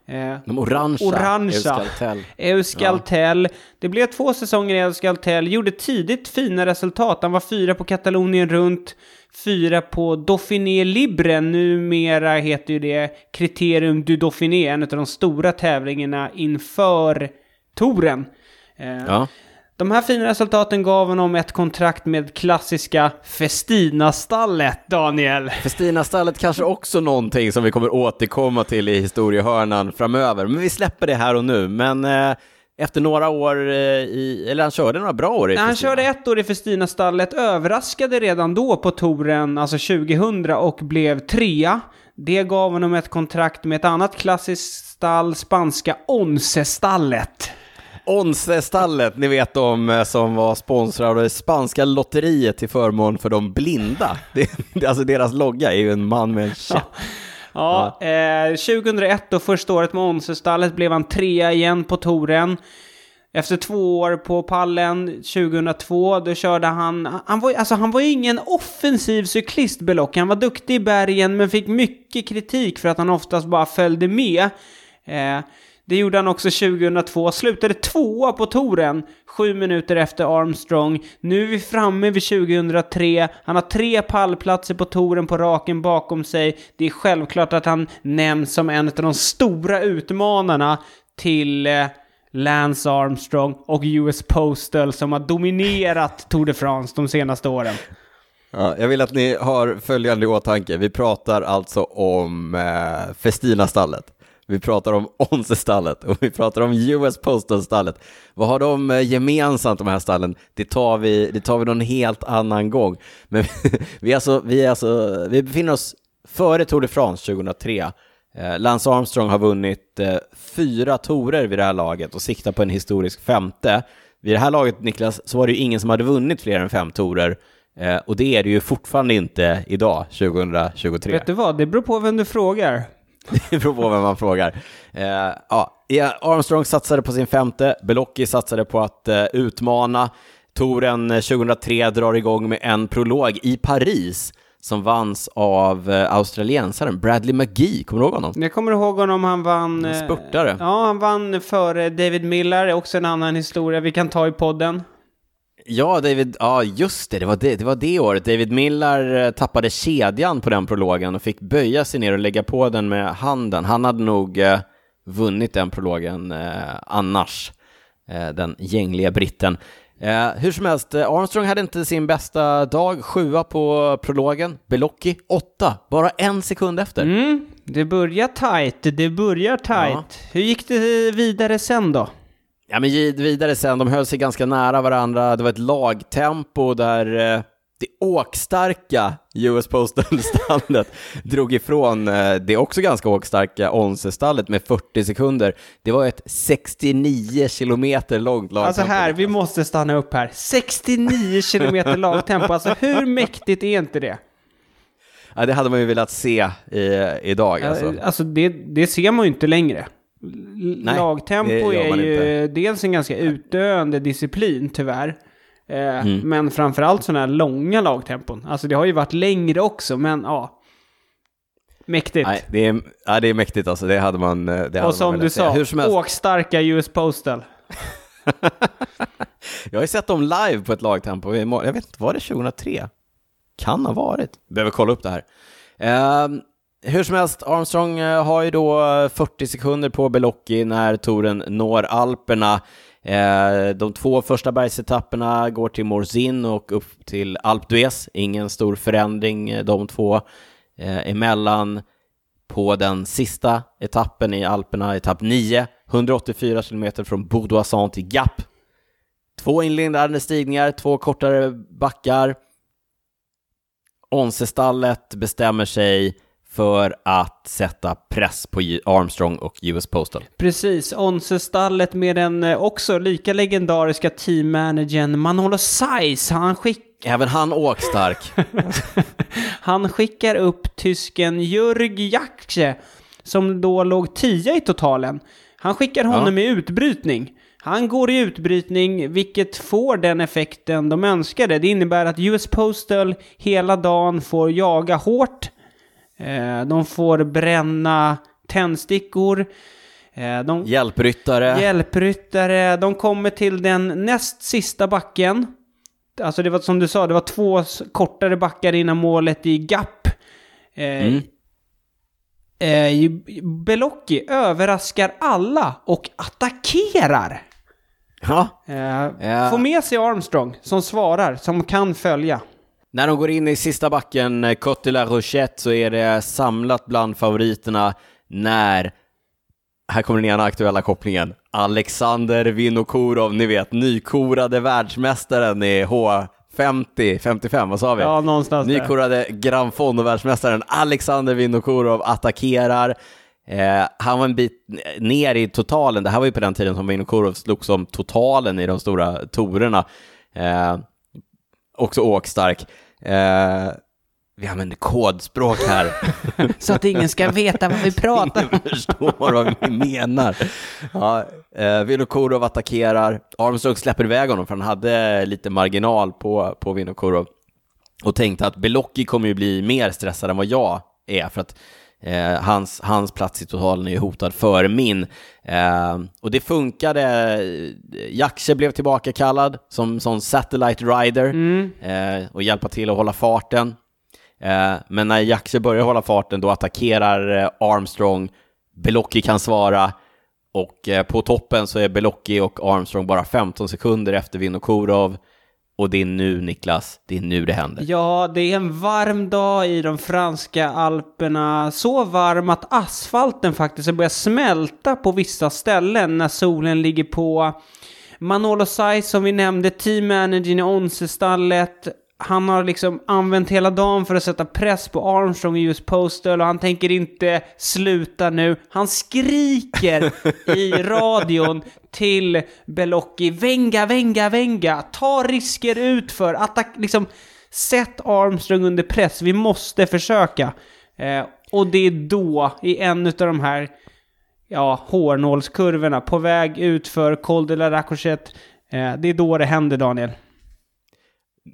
S1: Eh, de orangea,
S2: orangea. Euskaltel. Euskaltel. Ja. Det blev två säsonger i Euskaltel, gjorde tidigt fina resultat. Han var fyra på Katalonien runt, fyra på Dauphiné Libre, numera heter ju det Criterium du Dauphiné, en av de stora tävlingarna inför touren. Eh, ja. De här fina resultaten gav honom ett kontrakt med klassiska Festina-stallet, Daniel.
S1: Festina-stallet kanske också någonting som vi kommer återkomma till i historiehörnan framöver, men vi släpper det här och nu. Men eh, efter några år eh, i, eller han körde några bra år i
S2: Han körde ett år i Festina-stallet, överraskade redan då på touren, alltså 2000, och blev trea. Det gav honom ett kontrakt med ett annat klassiskt stall, spanska Once-stallet.
S1: Once-stallet, ni vet de eh, som var sponsrade av det spanska lotteriet till förmån för de blinda. Det, alltså deras logga är ju en man med en käpp.
S2: Ja, ja eh, 2001 då, första året med Once-stallet, blev han trea igen på touren. Efter två år på pallen, 2002, då körde han... Han var, alltså, han var ju ingen offensiv cyklist, Belock. Han var duktig i bergen, men fick mycket kritik för att han oftast bara följde med. Eh, det gjorde han också 2002, slutade tvåa på touren, sju minuter efter Armstrong. Nu är vi framme vid 2003, han har tre pallplatser på touren på raken bakom sig. Det är självklart att han nämns som en av de stora utmanarna till eh, Lance Armstrong och US Postal som har dominerat Tour de France de senaste åren.
S1: Ja, jag vill att ni har följande i åtanke. Vi pratar alltså om eh, Festina-stallet. Vi pratar om Onsestallet och vi pratar om US Postal-stallet. Vad har de eh, gemensamt, de här stallen? Det tar vi, det tar vi någon helt annan gång. Men vi, alltså, vi, alltså, vi befinner oss före Tour de France 2003. Eh, Lance Armstrong har vunnit eh, fyra torer vid det här laget och siktar på en historisk femte. Vid det här laget, Niklas, så var det ju ingen som hade vunnit fler än fem torer. och det är det ju fortfarande inte idag, 2023.
S2: Vet du vad, det beror på vem du frågar.
S1: Det beror på vem man frågar. Eh, ja, Armstrong satsade på sin femte, Belocchi satsade på att eh, utmana. Touren 2003 drar igång med en prolog i Paris som vanns av eh, australiensaren Bradley McGee. Kommer du ihåg honom?
S2: Jag kommer ihåg honom, han vann...
S1: En spurtare.
S2: Ja, han vann före David Miller, också en annan historia vi kan ta i podden.
S1: Ja, David, ja just det, det var det, det var det året. David Miller tappade kedjan på den prologen och fick böja sig ner och lägga på den med handen. Han hade nog eh, vunnit den prologen eh, annars, eh, den gängliga britten. Eh, hur som helst, eh, Armstrong hade inte sin bästa dag, sjua på prologen. Belocchi, åtta, bara en sekund efter.
S2: Mm, det börjar tight, det börjar tight. Ja. Hur gick det vidare sen då?
S1: Ja, men vidare sen, de höll sig ganska nära varandra. Det var ett lagtempo där eh, det åkstarka US Postal-stallet drog ifrån eh, det också ganska åkstarka Onse-stallet med 40 sekunder. Det var ett 69 kilometer långt lagtempo.
S2: Alltså här, vi måste stanna upp här. 69 kilometer lagtempo, alltså hur mäktigt är inte det?
S1: Ja, det hade man ju velat se i, idag. Alltså,
S2: alltså det, det ser man ju inte längre. Nej, Lagtempo är ju inte. dels en ganska utdöende disciplin tyvärr. Eh, mm. Men framförallt sådana här långa lagtempon. Alltså det har ju varit längre också, men ja. Mäktigt.
S1: Nej, det är, ja, det är mäktigt alltså. Det hade man det hade
S2: Och som man du sa, Hur som åkstarka US Postal.
S1: jag har ju sett dem live på ett lagtempo. Jag vet inte, var det 2003? Kan ha varit. Behöver kolla upp det här. Uh, hur som helst, Armstrong eh, har ju då eh, 40 sekunder på Belocchi när touren når Alperna. Eh, de två första bergsetapperna går till Morzin och upp till Alpe d'Huez. Ingen stor förändring de två emellan. På den sista etappen i Alperna, etapp 9, 184 kilometer från Bourdoisson till Gap. Två inledande stigningar, två kortare backar. Onsestallet bestämmer sig för att sätta press på Armstrong och US Postal.
S2: Precis, Onse-stallet med den eh, också lika legendariska teammanagern Manolo Saiz, han skickar
S1: Även han åkstark.
S2: han skickar upp tysken Jörg Jaksche, som då låg tia i totalen. Han skickar honom ja. i utbrytning. Han går i utbrytning, vilket får den effekten de önskade. Det innebär att US Postal hela dagen får jaga hårt de får bränna tändstickor.
S1: Eh, de, hjälpryttare.
S2: Hjälpryttare. De kommer till den näst sista backen. Alltså det var som du sa, det var två kortare backar innan målet i Gap. Eh, mm. Eh, Belocchi överraskar alla och attackerar.
S1: Ja.
S2: Eh, ja. Får med sig Armstrong som svarar, som kan följa.
S1: När de går in i sista backen, eh, Côte de la Rochette, så är det samlat bland favoriterna när, här kommer den ena aktuella kopplingen, Alexander Vinokurov, ni vet, nykorade världsmästaren i H50, 55, vad sa vi?
S2: Ja, någonstans
S1: Nykorade Grand Fondo-världsmästaren Alexander Vinokurov attackerar. Eh, han var en bit ner i totalen, det här var ju på den tiden som Vinokurov slogs om totalen i de stora torerna. Eh, också åkstark. Eh, vi använder kodspråk här.
S2: Så att ingen ska veta vad vi pratar om.
S1: Ingen förstår vad vi menar. Ja, eh, Vinokurov attackerar. Armstrong släpper iväg honom för han hade lite marginal på, på Vinokurov. Och tänkte att Belocchi kommer ju bli mer stressad än vad jag är. För att Eh, hans, hans plats i totalen är ju hotad före min. Eh, och det funkade. Jaksche blev tillbaka kallad som, som satellite rider mm. eh, och hjälpa till att hålla farten. Eh, men när Jaksche börjar hålla farten då attackerar eh, Armstrong. Belocchi kan svara och eh, på toppen så är Belocchi och Armstrong bara 15 sekunder efter Vinokurov. Och det är nu, Niklas, det är nu det händer.
S2: Ja, det är en varm dag i de franska alperna. Så varm att asfalten faktiskt har börjat smälta på vissa ställen när solen ligger på. Manolo Saiz, som vi nämnde, teammanagern i Onse-stallet, han har liksom använt hela dagen för att sätta press på Armstrong i US Postal och han tänker inte sluta nu. Han skriker i radion till Belocchi, Venga, Venga, Venga, ta risker ut för, attack, liksom, sätt Armstrong under press, vi måste försöka. Eh, och det är då, i en av de här, ja, hårnålskurvorna, på väg ut för Col de la eh, det är då det händer, Daniel.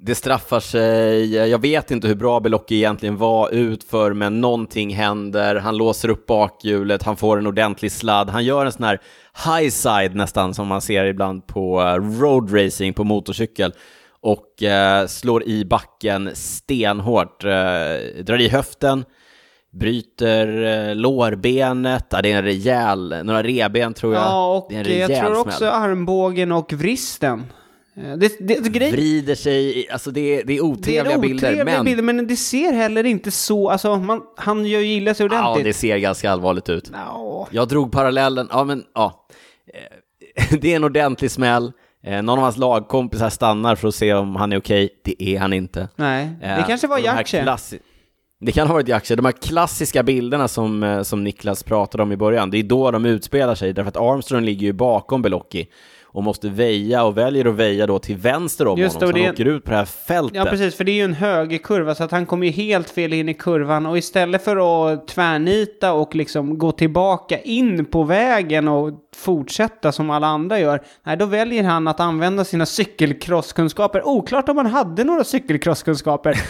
S1: Det straffar sig. Jag vet inte hur bra Belocchi egentligen var utför, men någonting händer. Han låser upp bakhjulet, han får en ordentlig sladd. Han gör en sån här high side nästan, som man ser ibland på eh, road racing på motorcykel och eh, slår i backen stenhårt, eh, drar i höften, bryter eh, lårbenet, ja, det är en rejäl, några reben tror jag.
S2: Ja, och
S1: det är en
S2: jag tror också
S1: smäll.
S2: armbågen och vristen. Eh, Det, det, det, grej,
S1: Vrider sig, alltså det är, det är
S2: det
S1: otrevliga
S2: är
S1: bilder,
S2: otrevliga
S1: men
S2: bilder, men det ser heller inte så, alltså man, han gör ju illa sig
S1: ja,
S2: ordentligt.
S1: det ser ganska allvarligt ut.
S2: Ja,
S1: Jag drog parallellen, ja men ja. Eh, Det är en ordentlig smäll. Eh, Någon av hans lagkompisar stannar för att se om han är okej. Det är han inte.
S2: nej, det kanske var
S1: och de
S2: Jaktje.
S1: klassi- Det kan ha varit Jaktje. De här klassiska bilderna som, som Niklas pratade om i början, det är då de utspelar sig, därför att Armstrong ligger ju bakom Belocchi och måste väja och väljer att väja då till vänster om
S2: Just
S1: honom,
S2: det,
S1: så han
S2: det-
S1: åker ut på det här fältet.
S2: Ja, precis, för det är ju en högerkurva så att han kommer ju helt fel in i kurvan och istället för att tvärnita och liksom gå tillbaka in på vägen och fortsätta som alla andra gör, nej, då väljer han att använda sina cykelcrosskunskaper. Oklart om han hade några cykelcrosskunskaper,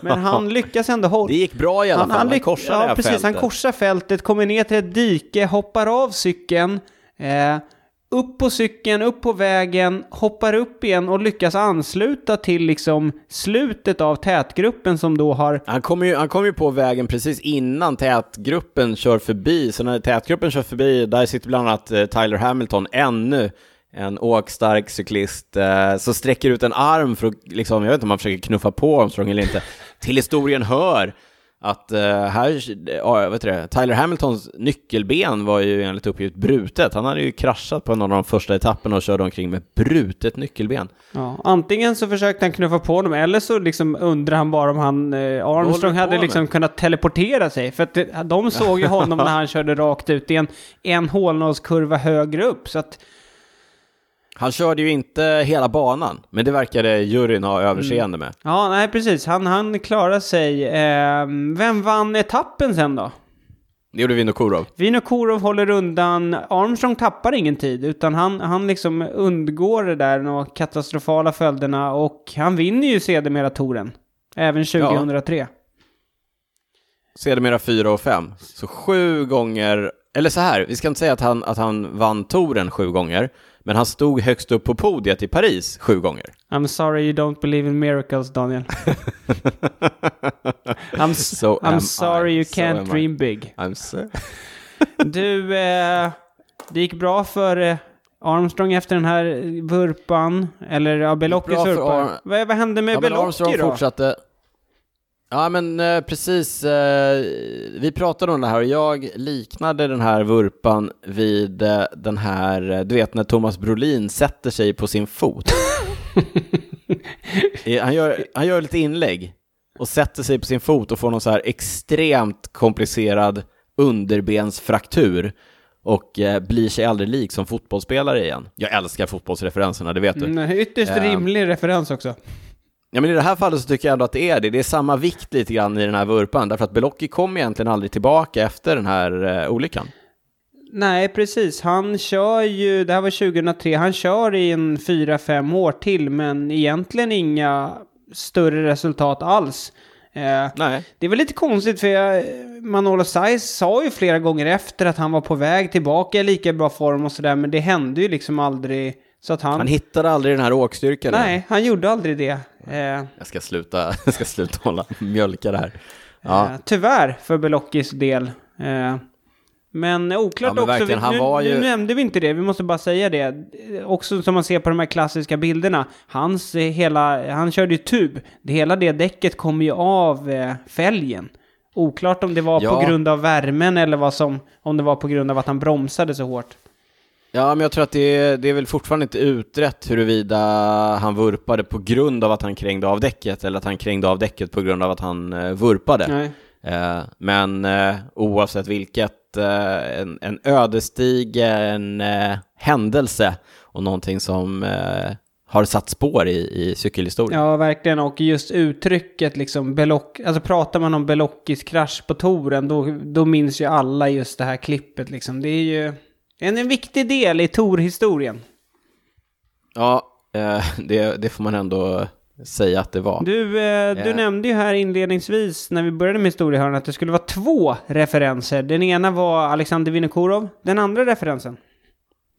S2: men han lyckas ändå hålla...
S1: Det gick bra i alla fall, han, korsade det
S2: ja,
S1: här
S2: precis,
S1: fältet.
S2: han korsar fältet, kommer ner till ett dike, hoppar av cykeln, eh, upp på cykeln, upp på vägen, hoppar upp igen och lyckas ansluta till liksom slutet av tätgruppen som då har...
S1: Han kommer ju, han kom ju på vägen precis innan tätgruppen kör förbi, så när tätgruppen kör förbi, där sitter bland annat eh, Tyler Hamilton, ännu en åkstark cyklist, eh, som sträcker ut en arm för att, liksom, jag vet inte om han försöker knuffa på Armstrong eller inte. Till historien hör att eh, här, ja, vet du det, Tyler Hamiltons nyckelben var ju enligt uppgift brutet. Han hade ju kraschat på en av de första etapperna och körde omkring med brutet nyckelben.
S2: Ja, antingen så försökte han knuffa på honom eller så liksom undrar han bara om han, eh, Armstrong hade liksom
S1: med?
S2: kunnat teleportera sig. För att det, de såg ju honom när han körde rakt ut i en, en hålnålskurva högre upp. Så att
S1: Han körde ju inte hela banan, men det verkade juryn ha överseende med.
S2: Ja, nej precis. Han, han klarar sig. Eh, vem vann etappen sen då?
S1: Det gjorde Vinokurov.
S2: Vinokurov håller undan. Armstrong tappar ingen tid, utan han, han liksom undgår det där, de katastrofala följderna och han vinner ju sedermera touren. Även 2003.
S1: Sedermera 4 och 5. Så sju gånger, eller så här, vi ska inte säga att han, att han vann touren sju gånger, men han stod högst upp på podiet i Paris sju gånger.
S2: I'm sorry you don't believe in miracles, Daniel. I'm,
S1: So
S2: I'm sorry
S1: I.
S2: you
S1: So
S2: can't
S1: I.
S2: dream big.
S1: I'm so...
S2: Du, eh, det gick bra för eh, Armstrong efter den här vurpan, eller ja, Belockis vurpa.
S1: Ar-
S2: Vad, vad hände med
S1: Ja,
S2: Belocchi
S1: Armstrong
S2: då?
S1: fortsatte. Ja, men eh, precis. Eh, vi pratade om det här och jag liknade den här vurpan vid eh, den här, eh, du vet när Thomas Brolin sätter sig på sin fot. Han, gör, han gör lite inlägg och sätter sig på sin fot och får någon så här extremt komplicerad underbensfraktur och eh, blir sig aldrig lik som fotbollsspelare igen. Jag älskar fotbollsreferenserna, det vet du.
S2: Mm, ytterst
S1: Eh.
S2: rimlig referens också.
S1: Ja, men i det här fallet så tycker jag ändå att det är det. Det är samma vikt lite grann i den här vurpan, därför att Belocchi kom egentligen aldrig tillbaka efter den här eh, olyckan.
S2: Nej, precis. Han kör ju, det här var 2003, han kör i en 4-5 år till, men egentligen inga större resultat alls. Eh,
S1: Nej.
S2: det är väl lite konstigt för jag, Manolo Saiz sa ju flera gånger efter att han var på väg tillbaka i lika bra form och sådär, men det hände ju liksom aldrig. Så att han...
S1: Han hittade aldrig den här åkstyrkan.
S2: nej, han gjorde aldrig det. Eh,
S1: Jag ska sluta, jag ska sluta hålla, mjölka det här. Ja.
S2: Eh, tyvärr för Belockis del. Eh, men oklart
S1: Ja, men
S2: också, vi,
S1: han
S2: nu,
S1: var ju-
S2: nu nämnde vi inte det, vi måste bara säga det. Eh, Också som man ser på de här klassiska bilderna, hans eh, hela, han körde ju tub. Det, hela det däcket kom ju av eh, fälgen. Oklart om det var
S1: Ja.
S2: på grund av värmen eller vad som, om det var på grund av att han bromsade så hårt.
S1: Ja, men jag tror att det är, det är väl fortfarande inte utrett huruvida han vurpade på grund av att han krängde av däcket eller att han krängde av däcket på grund av att han eh, vurpade.
S2: Nej.
S1: Eh, men eh, oavsett vilket, eh, en, en ödesdigen eh, händelse och någonting som eh, har satt spår i, i cykelhistorien.
S2: Ja, verkligen. Och just uttrycket liksom, Belock, alltså pratar man om Belockis krasch på touren, då, då minns ju alla just det här klippet liksom. Det är ju en, en viktig del i Tor-historien.
S1: Ja, eh, det, det får man ändå säga att det var.
S2: Du, eh, du
S1: Eh.
S2: nämnde ju här inledningsvis när vi började med historiehörnan att det skulle vara två referenser. Den ena var Alexander Vinokurov. Den andra referensen?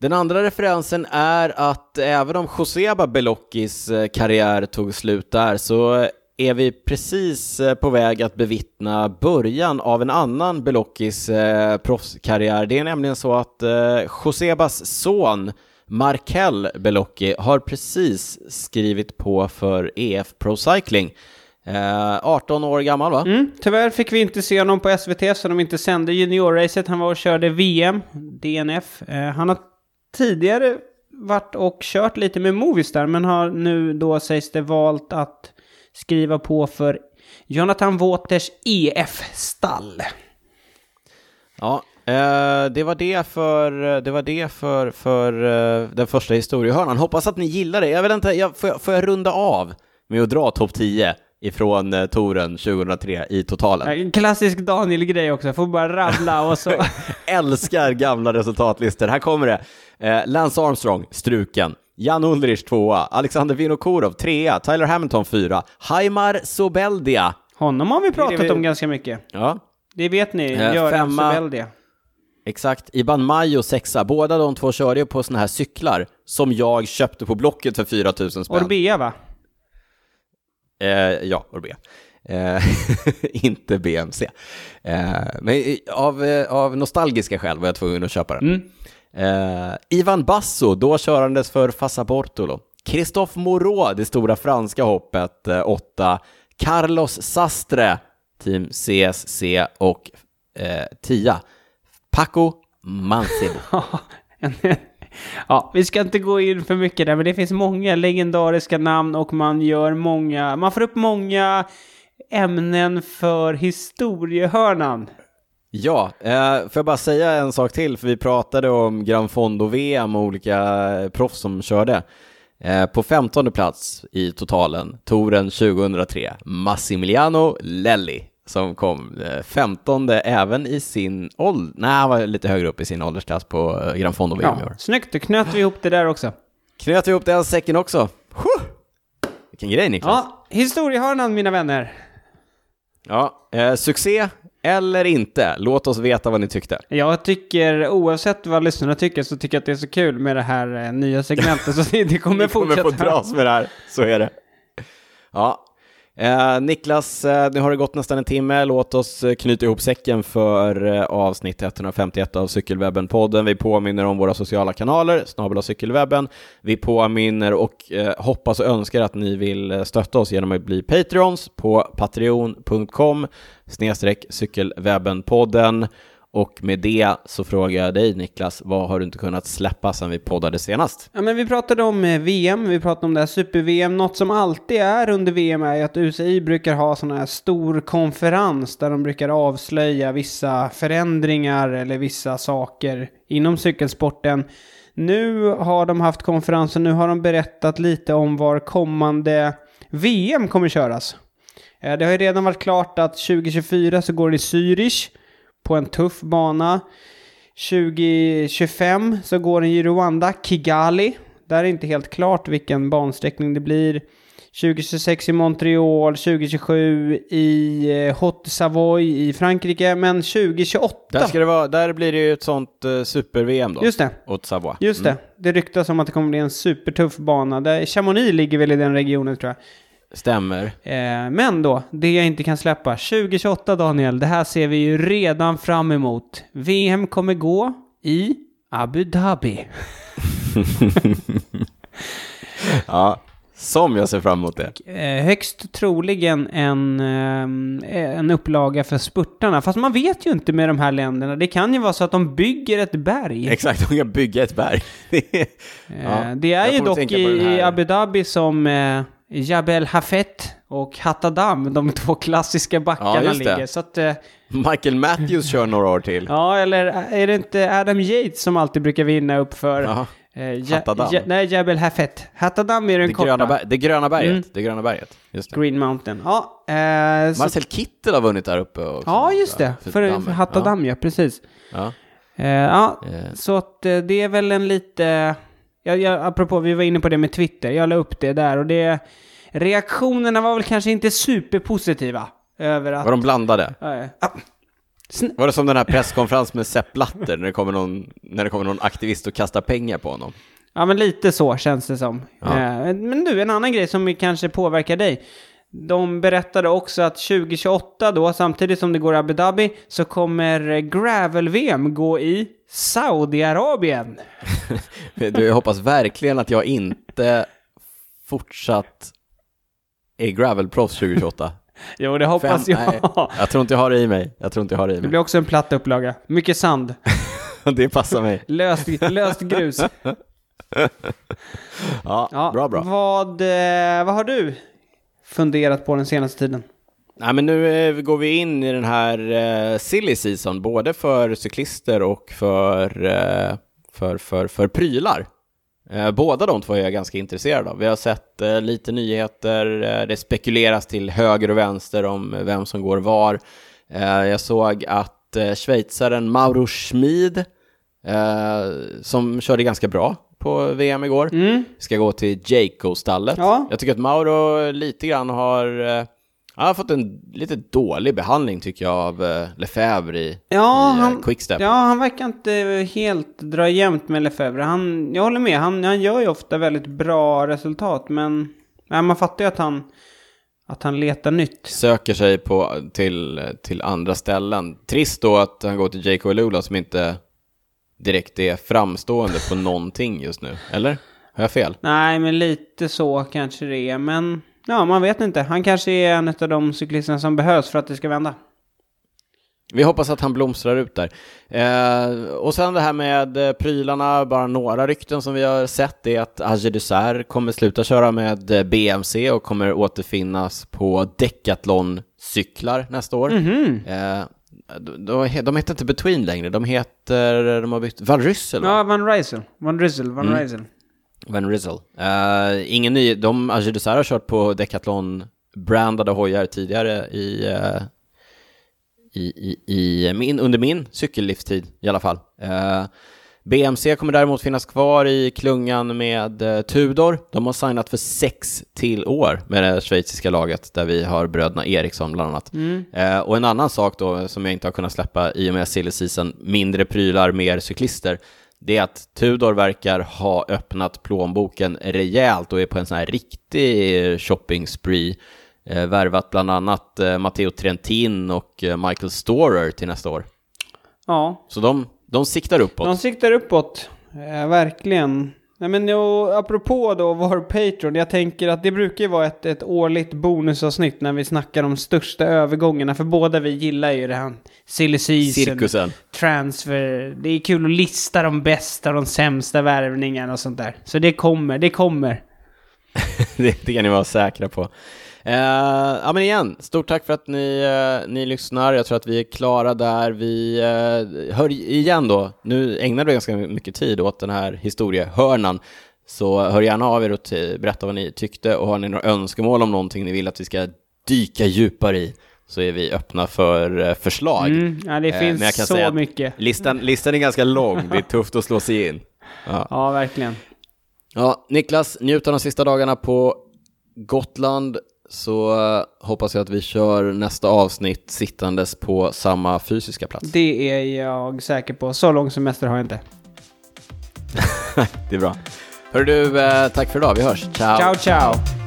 S1: Den andra referensen är att även om Joseba Belokkis eh, karriär tog slut där så är vi precis eh, på väg att bevittna början av en annan Belockis eh, proffskarriär. Det är nämligen så att eh, Josebas son Markel Belocki har precis skrivit på för EF Pro Cycling. Eh, 18 år gammal va?
S2: Mm, tyvärr fick vi inte se honom på SVT så de inte sände juniorracet. Han var och körde VM, DNF. Eh, han har tidigare varit och kört lite med Movistar men har nu då sägs det valt att skriva på för Jonathan Waters EF-stall.
S1: Ja, eh, det var det för, det var det för, för eh, den första historiehörnan. Hoppas att ni gillar det. Jag vet inte, jag, får, jag, får jag runda av med att dra topp 10 ifrån eh, touren 2003 i totalen?
S2: En klassisk Daniel-grej också, får bara rabbla och så.
S1: Älskar gamla resultatlistor. Här kommer det. Eh, Lance Armstrong, struken. Jan Ulrich tvåa, Alexander Vinokurov trea, Tyler Hamilton fyra, Haimar Sobeldia.
S2: Honom har vi pratat
S1: vi-
S2: om ganska mycket.
S1: Ja,
S2: Det vet ni,
S1: Eh,
S2: Göran
S1: femma.
S2: Sobeldia.
S1: Exakt, Iban Mayo sexa. Båda de två körde ju på såna här cyklar som jag köpte på Blocket för 4 000 spänn.
S2: Orbea va?
S1: Eh, ja, Orbea. Eh, inte BMC. Eh, men av, eh, av nostalgiska skäl var jag tvungen att köpa den.
S2: Mm.
S1: Eh, Ivan Basso, då körandes för Fassa Bortolo. Christophe Moreau, det stora franska hoppet, eh, åtta. Carlos Sastre, Team CSC och eh, tia. Paco Mancid.
S2: ja, vi ska inte gå in för mycket där, men det finns många legendariska namn och man gör många, man får upp många ämnen för historiehörnan.
S1: Ja, eh, får jag bara säga en sak till, för vi pratade om Gran Fondo-VM och olika eh, proffs som körde. Eh, på 15 plats i totalen, touren 2003, Massimiliano Lelli, som kom eh, 15 även i sin ålder, nej han var lite högre upp i sin åldersklass på eh, Gran Fondo-VM i
S2: Ja, snyggt, då knöt vi ihop det där också.
S1: Knöt vi ihop den säcken också. Huh! Vilken grej Niklas.
S2: Ja, historiehörnan mina vänner.
S1: Ja, eh, succé eller inte, låt oss veta vad ni tyckte.
S2: Jag tycker, oavsett vad lyssnarna tycker, så tycker jag att det är så kul med det här eh, nya segmentet, så det, kommer
S1: Vi kommer
S2: fortsätta.
S1: få dras med det här, så är det. Ja. Eh, Niklas, eh, nu har det gått nästan en timme. Låt oss eh, knyta ihop säcken för eh, avsnitt 151 av Cykelwebben-podden. Vi påminner om våra sociala kanaler, snabel cykelwebben. Vi påminner och eh, hoppas och önskar att ni vill eh, stötta oss genom att bli Patreons på patreon.com snedstreck cykelwebben-podden. Och med det så frågar jag dig Niklas, vad har du inte kunnat släppa sedan vi poddade senast?
S2: Ja, men vi pratade om eh, VM, vi pratade om det här super-VM. Något som alltid är under VM är ju att UCI brukar ha sån här stor konferens där de brukar avslöja vissa förändringar eller vissa saker inom cykelsporten. Nu har de haft konferensen, nu har de berättat lite om var kommande VM kommer köras. Eh, det har ju redan varit klart att 2024 så går det i Zürich på en tuff bana. 2025 så går den i Rwanda, Kigali. Där är inte helt klart vilken bansträckning det blir. 2026 i Montreal, 2027 i eh, Haute Savoy i Frankrike, men 2028...
S1: Där, ska det vara, där blir det ju ett sånt uh, super-VM då.
S2: Just det.
S1: Åt Savoie.
S2: Just det. Det ryktas om att det kommer bli en supertuff bana. Där Chamonix ligger väl i den regionen tror jag.
S1: Stämmer.
S2: Eh, men då, det jag inte kan släppa. 2028 Daniel, det här ser vi ju redan fram emot. VM kommer gå i Abu Dhabi.
S1: Ja, som jag ser fram emot det.
S2: Eh, högst troligen en, ehm, en upplaga för spurtarna. Fast man vet ju inte med de här länderna. Det kan ju vara så att de bygger ett berg.
S1: Exakt, de kan bygga ett berg.
S2: Eh,
S1: Ja,
S2: det är ju dock i Abu Dhabi som eh, Jabel Hafet och Hattadam, de två klassiska backarna
S1: det.
S2: ligger. Så att, eh,
S1: Michael Matthews kör några år till.
S2: ja, eller är det inte Adam Yates som alltid brukar vinna upp för...
S1: Ja,
S2: Eh, ja,
S1: Hattadam.
S2: ja, nej, Jabel Hafet. Hattadam är den
S1: det,
S2: korta.
S1: gröna det gröna berget.
S2: Mm.
S1: Det gröna berget. Det.
S2: Green Mountain. Ja, eh, så,
S1: Marcel Kittel har vunnit där uppe också.
S2: ja just det.
S1: För
S2: För, för Hattadam, ja. precis.
S1: Ja.
S2: Eh, ja,
S1: Eh,
S2: så att eh, det är väl en lite... Jag, jag, apropå, vi var inne på det med Twitter. Jag la upp det där och det... reaktionerna var väl kanske inte superpositiva över att...
S1: Var de blandade?
S2: Äh,
S1: var det som den här presskonferensen med Sepp Blatter när det kommer någon, när det kommer någon aktivist och kastar pengar på honom?
S2: Ja, men lite så känns det som.
S1: Ja.
S2: Eh, men du, en annan grej som kanske påverkar dig. De berättade också att 2028 då, samtidigt som det går Abu Dhabi, så kommer Gravel-VM gå i Saudiarabien.
S1: du, jag hoppas verkligen att jag inte fortsatt är gravelproffs 2028.
S2: Jo, det hoppas
S1: Fem,
S2: jag.
S1: nej, jag tror inte jag har det i mig. Jag tror inte jag har det i
S2: Det
S1: mig.
S2: blir också en platt upplaga. Mycket sand.
S1: det passar mig.
S2: Löst, löst grus.
S1: Ja,
S2: Ja,
S1: bra, bra.
S2: Vad, eh, vad har du funderat på den senaste tiden?
S1: Nej, men nu eh, går vi in i den här eh, silly season, både för cyklister och för, eh, för, för, för prylar. Båda de två är jag ganska intresserad av. Vi har sett lite nyheter, det spekuleras till höger och vänster om vem som går var. Jag såg att schweizaren Mauro Schmid, som körde ganska bra på VM igår, ska gå till Jayco-stallet.
S2: Ja.
S1: Jag tycker att Mauro lite grann har eh, han har fått en lite dålig behandling tycker jag av eh, Lefebvre i,
S2: Ja,
S1: i eh,
S2: han,
S1: Quickstep.
S2: ja, han verkar inte helt dra jämnt med Lefebvre. Han, jag håller med, han, han gör ju ofta väldigt bra resultat, men ja, man fattar ju att han, att han letar nytt.
S1: Söker sig på, till, till andra ställen. Trist då att han går till J.K. Lula som inte direkt är framstående på någonting just nu. Eller? Har jag fel?
S2: Nej, men lite så kanske det är, men ja, man vet inte. Han kanske är en av de cyklisterna som behövs för att det ska vända.
S1: Vi hoppas att han blomstrar ut där. Eh, och sen det här med eh, prylarna, bara några rykten som vi har sett är att Agé Dessert kommer sluta köra med eh, BMC och kommer återfinnas på Decathlon-cyklar nästa år. Eh, de, de, heter inte Between längre, de heter, de har bytt, Van Ryssel?
S2: Ja, Van Rysel. Van Rysel, Van
S1: Mm.
S2: Rysel.
S1: Van Ryssel. Eh, ingen ny, de, Dessert har kört på Decathlon-brandade hojar tidigare i, eh, i, i, i min, under min cykellivstid i alla fall. Eh, BMC kommer däremot finnas kvar i klungan med eh, Tudor. De har signat för sex till år med det schweiziska laget där vi har bröderna Eriksson bland annat. Eh, och en annan sak då som jag inte har kunnat släppa i och med silly season, mindre prylar, mer cyklister, det är att Tudor verkar ha öppnat plånboken rejält och är på en sån här riktig shopping spree. Eh, värvat bland annat eh, Matteo Trentin och eh, Michael Storer till nästa år.
S2: Ja,
S1: Så de, de siktar uppåt.
S2: de siktar uppåt. Eh, verkligen. Nej, men jo, apropå då vår Patreon, jag tänker att det brukar ju vara ett, ett årligt bonusavsnitt när vi snackar om största övergångarna, för båda vi gillar ju det här silly season,
S1: Cirkusen.
S2: transfer, det är kul att lista de bästa och de sämsta värvningarna och sånt där. Så det kommer, det kommer.
S1: det, det kan ni vara säkra på. Eh, ja men igen, stort tack för att ni, eh, ni lyssnar. Jag tror att vi är klara där. Vi eh, hör igen då, nu ägnar du ganska mycket tid åt den här historiehörnan. Så hör gärna av er och berätta vad ni tyckte och har ni några önskemål om någonting ni vill att vi ska dyka djupare i så är vi öppna för eh, förslag.
S2: Mm, ja, det
S1: Eh, men jag
S2: finns
S1: kan
S2: så
S1: säga
S2: mycket.
S1: Listan, listan är ganska lång, det är tufft att slå sig in. Ja.
S2: Ja, verkligen.
S1: Ja, Niklas, njut av de sista dagarna på Gotland så eh, hoppas jag att vi kör nästa avsnitt sittandes på samma fysiska plats.
S2: Det är jag säker på. Så lång semester har jag inte.
S1: Det är bra. Hör du, eh, tack för idag. Vi hörs. Ciao.
S2: Ciao, ciao!